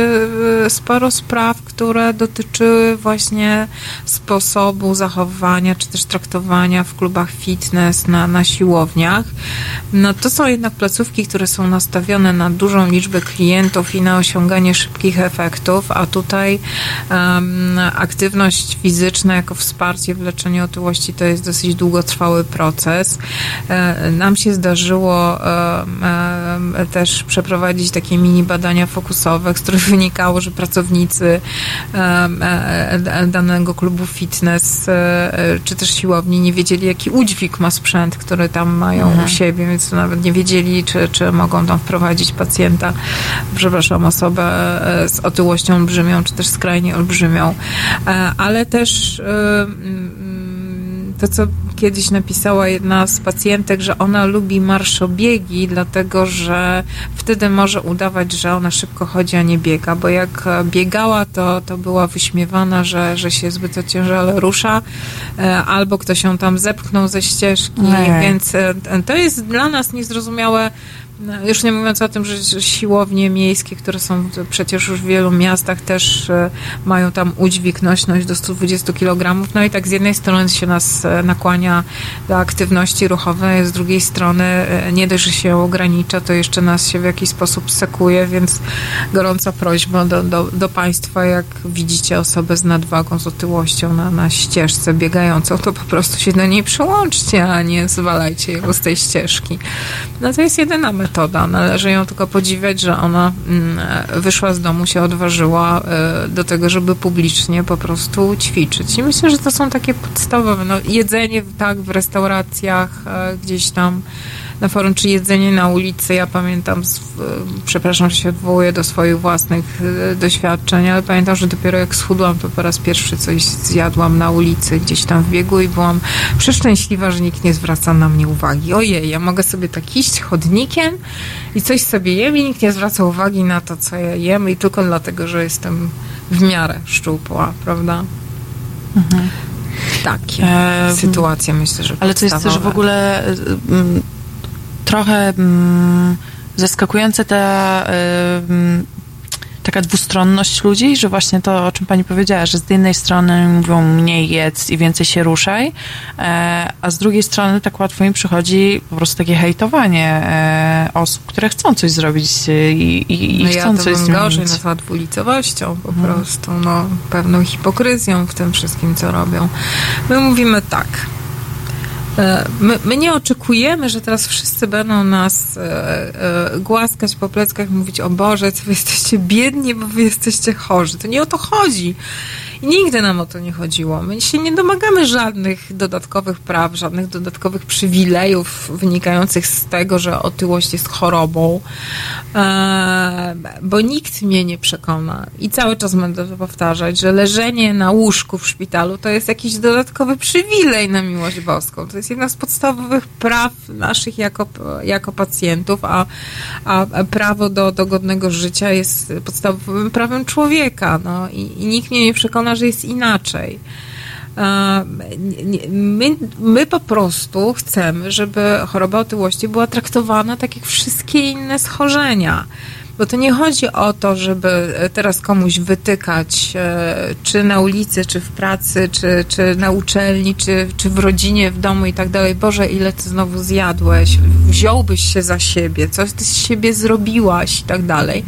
e, sporo spraw, które dotyczyły właśnie sposobu zachowania czy też traktowania w klubach fitness, na, na siłowniach. No to są jednak placówki, które są nastawione na dużą liczbę klientów i na osiąganie szybkich efektów, a tutaj um, aktywność fizyczna jako wsparcie w leczeniu otyłości to jest dosyć długotrwały proces. E, nam się zdarzyło też przeprowadzić takie mini badania fokusowe, z których wynikało, że pracownicy e, danego klubu fitness e, czy też siłowni nie wiedzieli, jaki udźwig ma sprzęt, który tam mają mhm. u siebie, więc nawet nie wiedzieli, czy, czy mogą tam wprowadzić pacjenta, przepraszam, osobę e, z otyłością olbrzymią, czy też skrajnie olbrzymią. Ale też to, co kiedyś napisała jedna z pacjentek, że ona lubi marszobiegi, dlatego że wtedy może udawać, że ona szybko chodzi, a nie biega, bo jak biegała, to, to była wyśmiewana, że, że się zbyt ociężale rusza, e, albo ktoś ją tam zepchnął ze ścieżki, nie. więc e, to jest dla nas niezrozumiałe no, już nie mówiąc o tym, że siłownie miejskie, które są przecież już w wielu miastach też mają tam udźwig, nośność do 120 kg. No i tak z jednej strony się nas nakłania do aktywności ruchowej, z drugiej strony e, nie dość, że się ogranicza, to jeszcze nas się w jakiś sposób sekuje, więc gorąca prośba do, do, do Państwa, jak widzicie osobę z nadwagą, z otyłością na, na ścieżce biegającą, to po prostu się do niej przyłączcie, a nie zwalajcie ją z tej ścieżki. No to jest jedyna metoda. Należy ją tylko podziwiać, że ona mm, wyszła z domu, się odważyła e, do tego, żeby publicznie po prostu ćwiczyć. I myślę, że to są takie podstawowe. No, jedzenie tak w restauracjach, e, gdzieś tam na forum, czy jedzenie na ulicy. Ja pamiętam, przepraszam, że się odwołuję do swoich własnych e, doświadczeń, ale pamiętam, że dopiero jak schudłam, to po raz pierwszy coś zjadłam na ulicy, gdzieś tam w biegu i byłam przeszczęśliwa, że nikt nie zwraca na mnie uwagi. Ojej, ja mogę sobie tak iść chodnikiem i coś sobie jem i nikt nie zwraca uwagi na to, co ja jem i tylko dlatego, że jestem w miarę szczupła, prawda? Mhm. Takie e, sytuacje myślę, że Ale to jest też w ogóle trochę mm, zaskakujące ta y, taka dwustronność ludzi, że właśnie to, o czym pani powiedziała, że z jednej strony mówią mniej jedz i więcej się ruszaj, e, a z drugiej strony tak łatwo im przychodzi po prostu takie hejtowanie e, osób, które chcą coś zrobić e, i, i, i no chcą ja coś zmienić. gorzej nazwa dwulicowością po hmm. prostu, no pewną hipokryzją w tym wszystkim, co robią. My mówimy tak, my, my, nie oczekujemy, że teraz wszyscy będą nas e, e, głaskać po pleckach, mówić o Boże, co wy jesteście biedni, bo wy jesteście chorzy. To nie o to chodzi. Nigdy nam o to nie chodziło. My się nie domagamy żadnych dodatkowych praw, żadnych dodatkowych przywilejów wynikających z tego, że otyłość jest chorobą, e, bo nikt mnie nie przekona. I cały czas będę to powtarzać, że leżenie na łóżku w szpitalu to jest jakiś dodatkowy przywilej na miłość boską. To jest jedna z podstawowych praw naszych jako, jako pacjentów, a, a prawo do, do godnego życia jest podstawowym prawem człowieka. No. I, i nikt mnie nie przekona, że jest inaczej. My, my po prostu chcemy, żeby choroba otyłości była traktowana tak jak wszystkie inne schorzenia. Bo to nie chodzi o to, żeby teraz komuś wytykać, e, czy na ulicy, czy w pracy, czy, czy na uczelni, czy, czy w rodzinie, w domu i tak dalej. Boże, ile ty znowu zjadłeś, wziąłbyś się za siebie, coś ty z siebie zrobiłaś i tak dalej.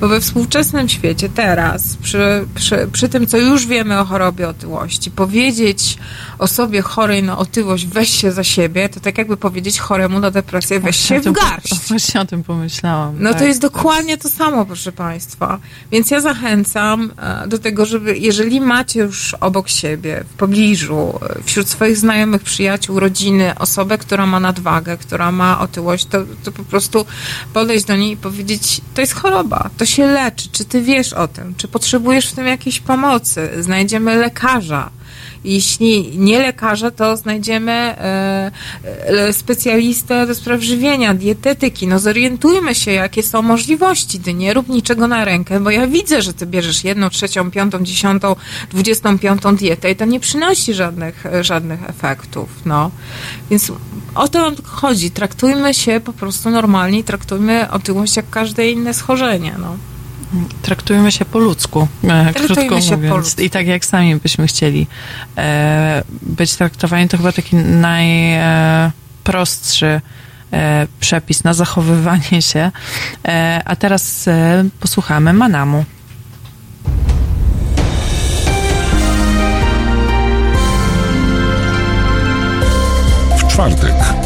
Bo we współczesnym świecie teraz, przy, przy, przy tym, co już wiemy o chorobie otyłości, powiedzieć osobie chorej na otyłość weź się za siebie, to tak jakby powiedzieć choremu na depresję weź się w garść. Właśnie o tym pomyślałam. No tak, to jest dokładnie to samo, proszę Państwa. Więc ja zachęcam e, do tego, żeby jeżeli macie już obok siebie, w pobliżu, e, wśród swoich znajomych, przyjaciół, rodziny, osobę, która ma nadwagę, która ma otyłość, to, to po prostu podejść do niej i powiedzieć, to jest choroba, to się leczy, czy ty wiesz o tym, czy potrzebujesz w tym jakiejś pomocy, znajdziemy lekarza, jeśli nie lekarza, to znajdziemy e, e, specjalistę do spraw żywienia, dietetyki. No zorientujmy się, jakie są możliwości. Ty nie rób niczego na rękę, bo ja widzę, że ty bierzesz jedną, trzecią, piątą, dziesiątą, dwudziestą piątą dietę i to nie przynosi żadnych, żadnych efektów. No. Więc o to chodzi. Traktujmy się po prostu normalnie, traktujmy otyłość jak każde inne schorzenie. No. Traktujmy się po ludzku, e, krótko się mówiąc. Ludzku. I tak jak sami byśmy chcieli e, być traktowani, to chyba taki najprostszy e, przepis na zachowywanie się. E, a teraz e, posłuchamy Manamu. czwartek.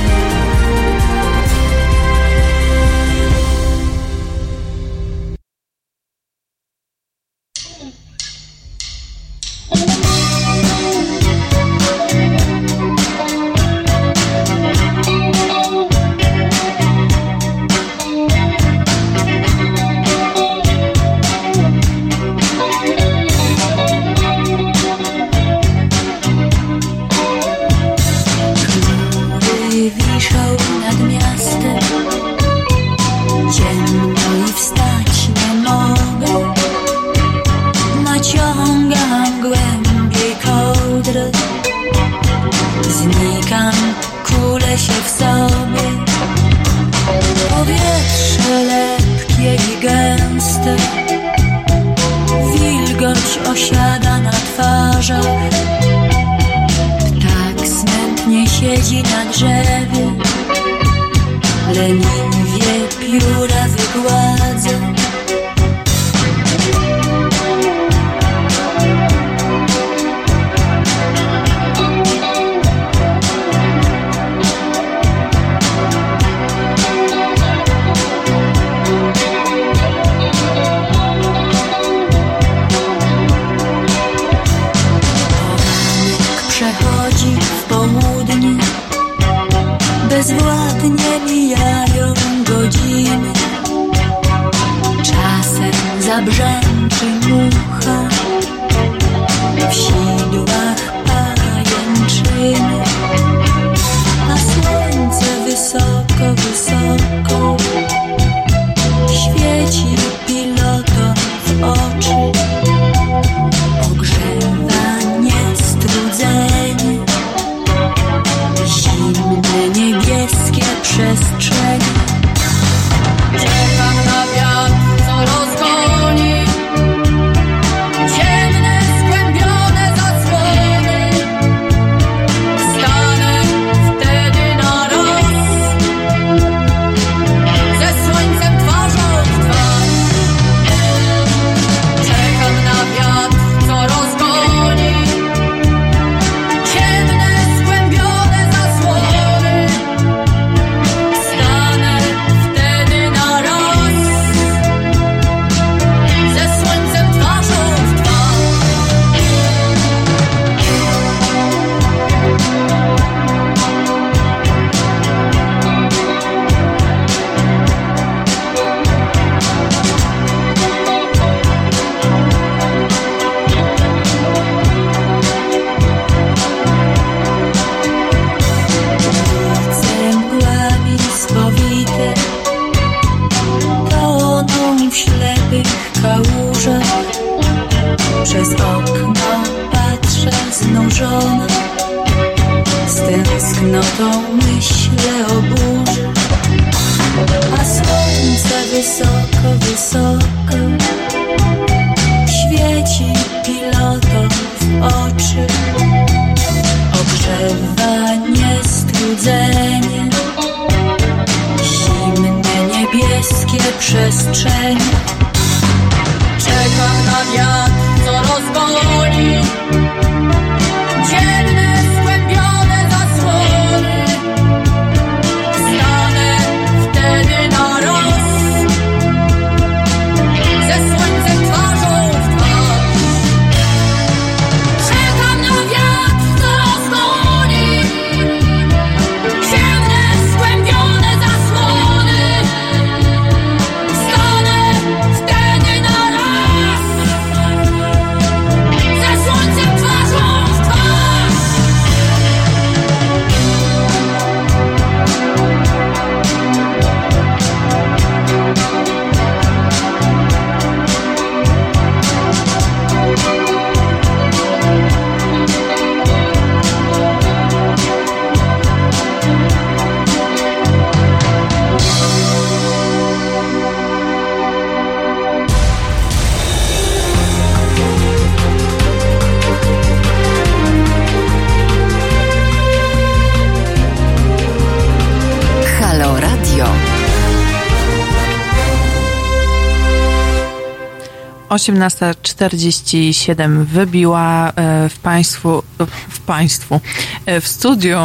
18.47 wybiła e, w Państwu, w Państwu, e, w studiu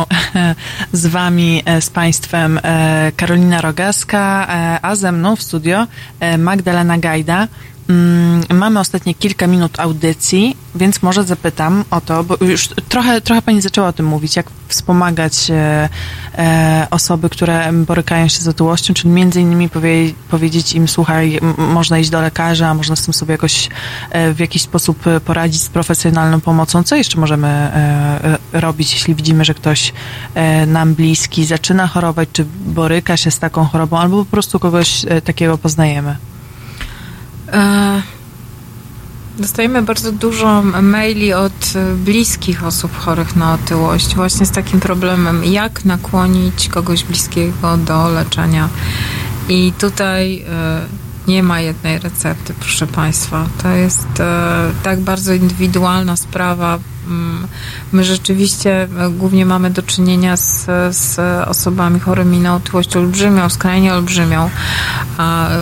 z Wami, e, z Państwem Karolina Rogaska, a ze mną w studio Magdalena Gajda. Mm, mamy ostatnie kilka minut audycji, więc może zapytam o to, bo już trochę, trochę Pani zaczęła o tym mówić, jak wspomagać osoby, które borykają się z otyłością, czyli między innymi powie, powiedzieć im, słuchaj, można iść do lekarza, można z tym sobie jakoś e, w jakiś sposób poradzić z profesjonalną pomocą. Co jeszcze możemy e, e, robić, jeśli widzimy, że ktoś e, nam bliski zaczyna chorować, czy boryka się z taką chorobą, albo po prostu kogoś takiego poznajemy? E, dostajemy bardzo dużo maili od bliskich osób chorych na otyłość, właśnie z takim problemem, jak nakłonić kogoś bliskiego do leczenia. I tutaj e, nie ma jednej recepty, proszę Państwa. To jest e, tak bardzo indywidualna sprawa. Mm, my rzeczywiście e, głównie mamy do czynienia z, z osobami chorymi na otyłość olbrzymią, skrajnie olbrzymią.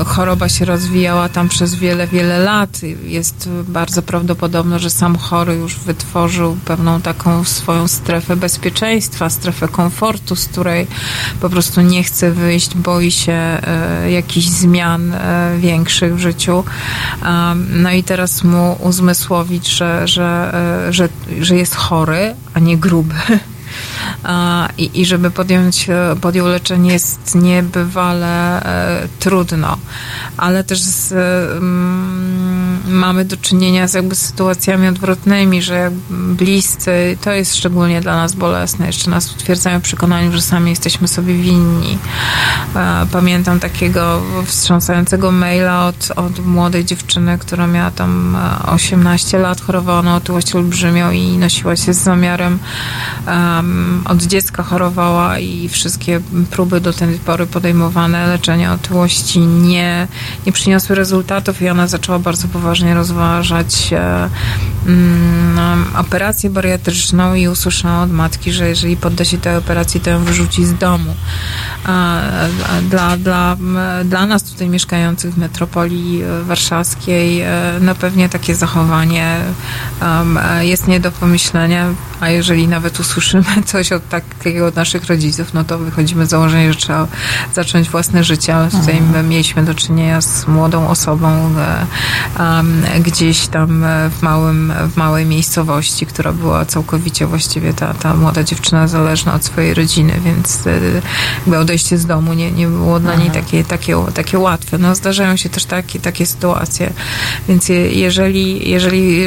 Choroba się rozwijała tam przez wiele, wiele lat. Jest bardzo prawdopodobne, że sam chory już wytworzył pewną taką swoją strefę bezpieczeństwa, strefę komfortu, z której po prostu nie chce wyjść, boi się e, jakichś zmian e, większych w życiu. No i teraz mu uzmysłowić, że, że, że że jest chory, a nie gruby. I, i żeby podjąć, podjął leczenie jest niebywale e, trudno, ale też z, mamy do czynienia z jakby sytuacjami odwrotnymi, że bliscy, to jest szczególnie dla nas bolesne, jeszcze nas utwierdzają w przekonaniu, że sami jesteśmy sobie winni. E, pamiętam takiego wstrząsającego maila od, od młodej dziewczyny, która miała tam 18 e, lat, chorowała na otyłość olbrzymią i nosiła się z zamiarem od dziecka chorowała i wszystkie próby do tej pory podejmowane leczenia otyłości nie, nie przyniosły rezultatów i ona zaczęła bardzo poważnie rozważać e, mm, operację bariatryczną i usłyszała od matki, że jeżeli podda się tej operacji, to ją wyrzuci z domu. Dla, dla, dla nas tutaj mieszkających w metropolii warszawskiej e, no pewnie takie zachowanie jest nie do pomyślenia, a jeżeli nawet usłyszymy coś od takiego od naszych rodziców, no to wychodzimy z założenia, że trzeba zacząć własne życie, tutaj mhm. mieliśmy do czynienia z młodą osobą um, gdzieś tam w, małym, w małej miejscowości, która była całkowicie właściwie ta, ta młoda dziewczyna zależna od swojej rodziny, więc e, jakby odejście z domu nie, nie było dla niej takie, takie, takie łatwe. No zdarzają się też takie, takie sytuacje, więc jeżeli, jeżeli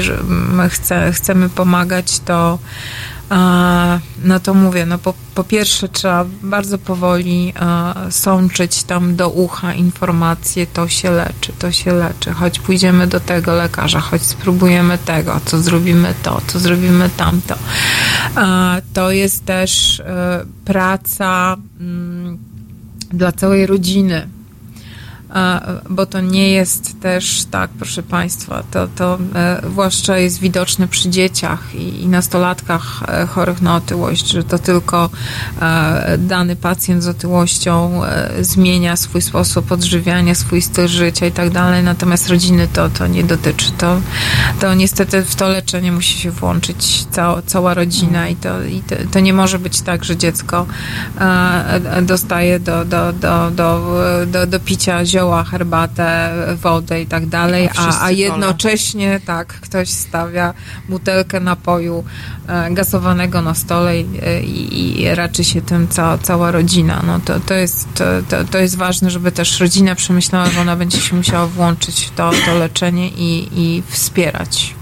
chce, chcemy pomagać, to no to mówię, no po, po pierwsze trzeba bardzo powoli sączyć tam do ucha informacje, to się leczy, to się leczy, choć pójdziemy do tego lekarza, choć spróbujemy tego, co zrobimy to, co zrobimy tamto. To jest też e, praca mm, dla całej rodziny bo to nie jest też tak, proszę Państwa, to, to e, zwłaszcza jest widoczne przy dzieciach i, nastolatkach e, chorych na otyłość, że to tylko e, dany pacjent z otyłością zmienia swój sposób odżywiania, swój styl życia i tak dalej, natomiast rodziny to, to nie dotyczy. To, to niestety w to leczenie musi się włączyć cała, cała rodzina i, to, i to, to nie może być tak, że dziecko dostaje do, do, do, do, do, do picia zioła zioła, herbatę, wodę i tak dalej, a, a jednocześnie tak, ktoś stawia butelkę napoju e, gasowanego na stole i, i, raczy się tym ca, cała rodzina. No to, to, jest, to, to jest ważne, żeby też rodzina przemyślała, że ona będzie się musiała włączyć w to, to leczenie i, i wspierać.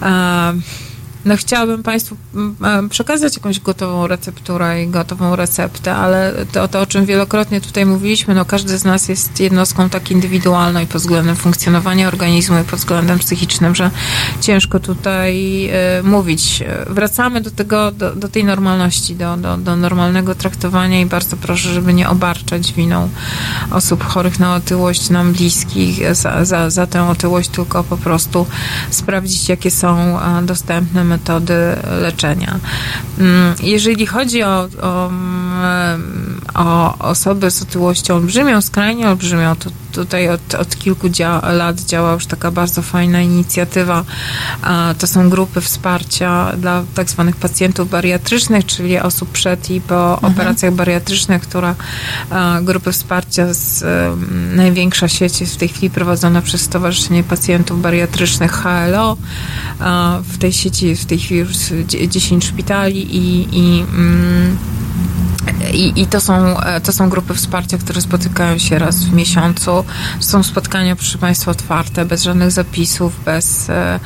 Uh, no chciałabym Państwu mm, e, przekazać jakąś gotową recepturę i gotową receptę, ale to, to, o czym wielokrotnie tutaj mówiliśmy, no każdy z nas jest jednostką tak indywidualną i pod względem funkcjonowania organizmu i pod względem psychicznym, że ciężko tutaj y, mówić. Wracamy do tego, do, do tej normalności, do, do, do normalnego traktowania i bardzo proszę, żeby nie obarczać winą osób chorych na otyłość, nam bliskich za, za, za tę otyłość, tylko po prostu sprawdzić, jakie są dostępne metody leczenia. Mm, jeżeli chodzi o, o, mm, o osoby z otyłością olbrzymią, skrajnie olbrzymią, to tutaj od, od kilku dzia lat działa już taka bardzo fajna inicjatywa. To są grupy wsparcia dla tak zwanych pacjentów bariatrycznych, czyli osób przed i po mhm. operacjach bariatrycznych, która grupy wsparcia z największa sieć jest w tej chwili prowadzona przez Stowarzyszenie Pacjentów Bariatrycznych HLO. W tej sieci w tej chwili już 10 szpitali i, i mm, i, I, to, są, to są grupy wsparcia, które spotykają się raz w miesiącu. Są spotkania, proszę Państwa, otwarte, bez żadnych zapisów, bez, e,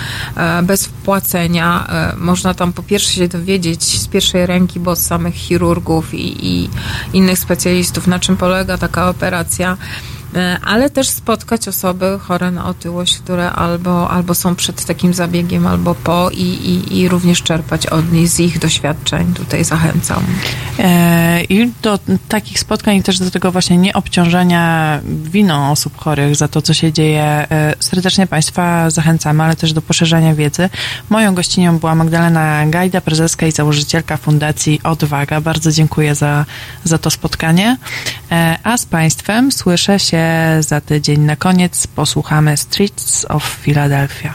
bez wpłacenia. E, można tam po pierwsze się dowiedzieć z pierwszej ręki, bo od samych chirurgów i, i innych specjalistów, na czym polega taka operacja E, ale też spotkać osoby chore na otyłość, które albo, albo są przed takim zabiegiem, albo po i, i, i również czerpać od nich z ich doświadczeń. Tutaj zachęcam. E, I do takich spotkań i też do tego właśnie nieobciążenia winą osób chorych za to, co się dzieje. E, serdecznie Państwa zachęcamy, ale też do poszerzania wiedzy. Moją gościnią była Magdalena Gajda, prezeska i założycielka Fundacji Odwaga. Bardzo dziękuję za, za to spotkanie. A z Państwem słyszę się za tydzień. Na koniec posłuchamy Streets of Philadelphia.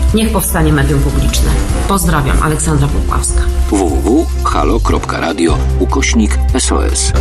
Niech powstanie medium publiczne. Pozdrawiam, Aleksandra Popławska. www.halo.radio ukośnik SOS.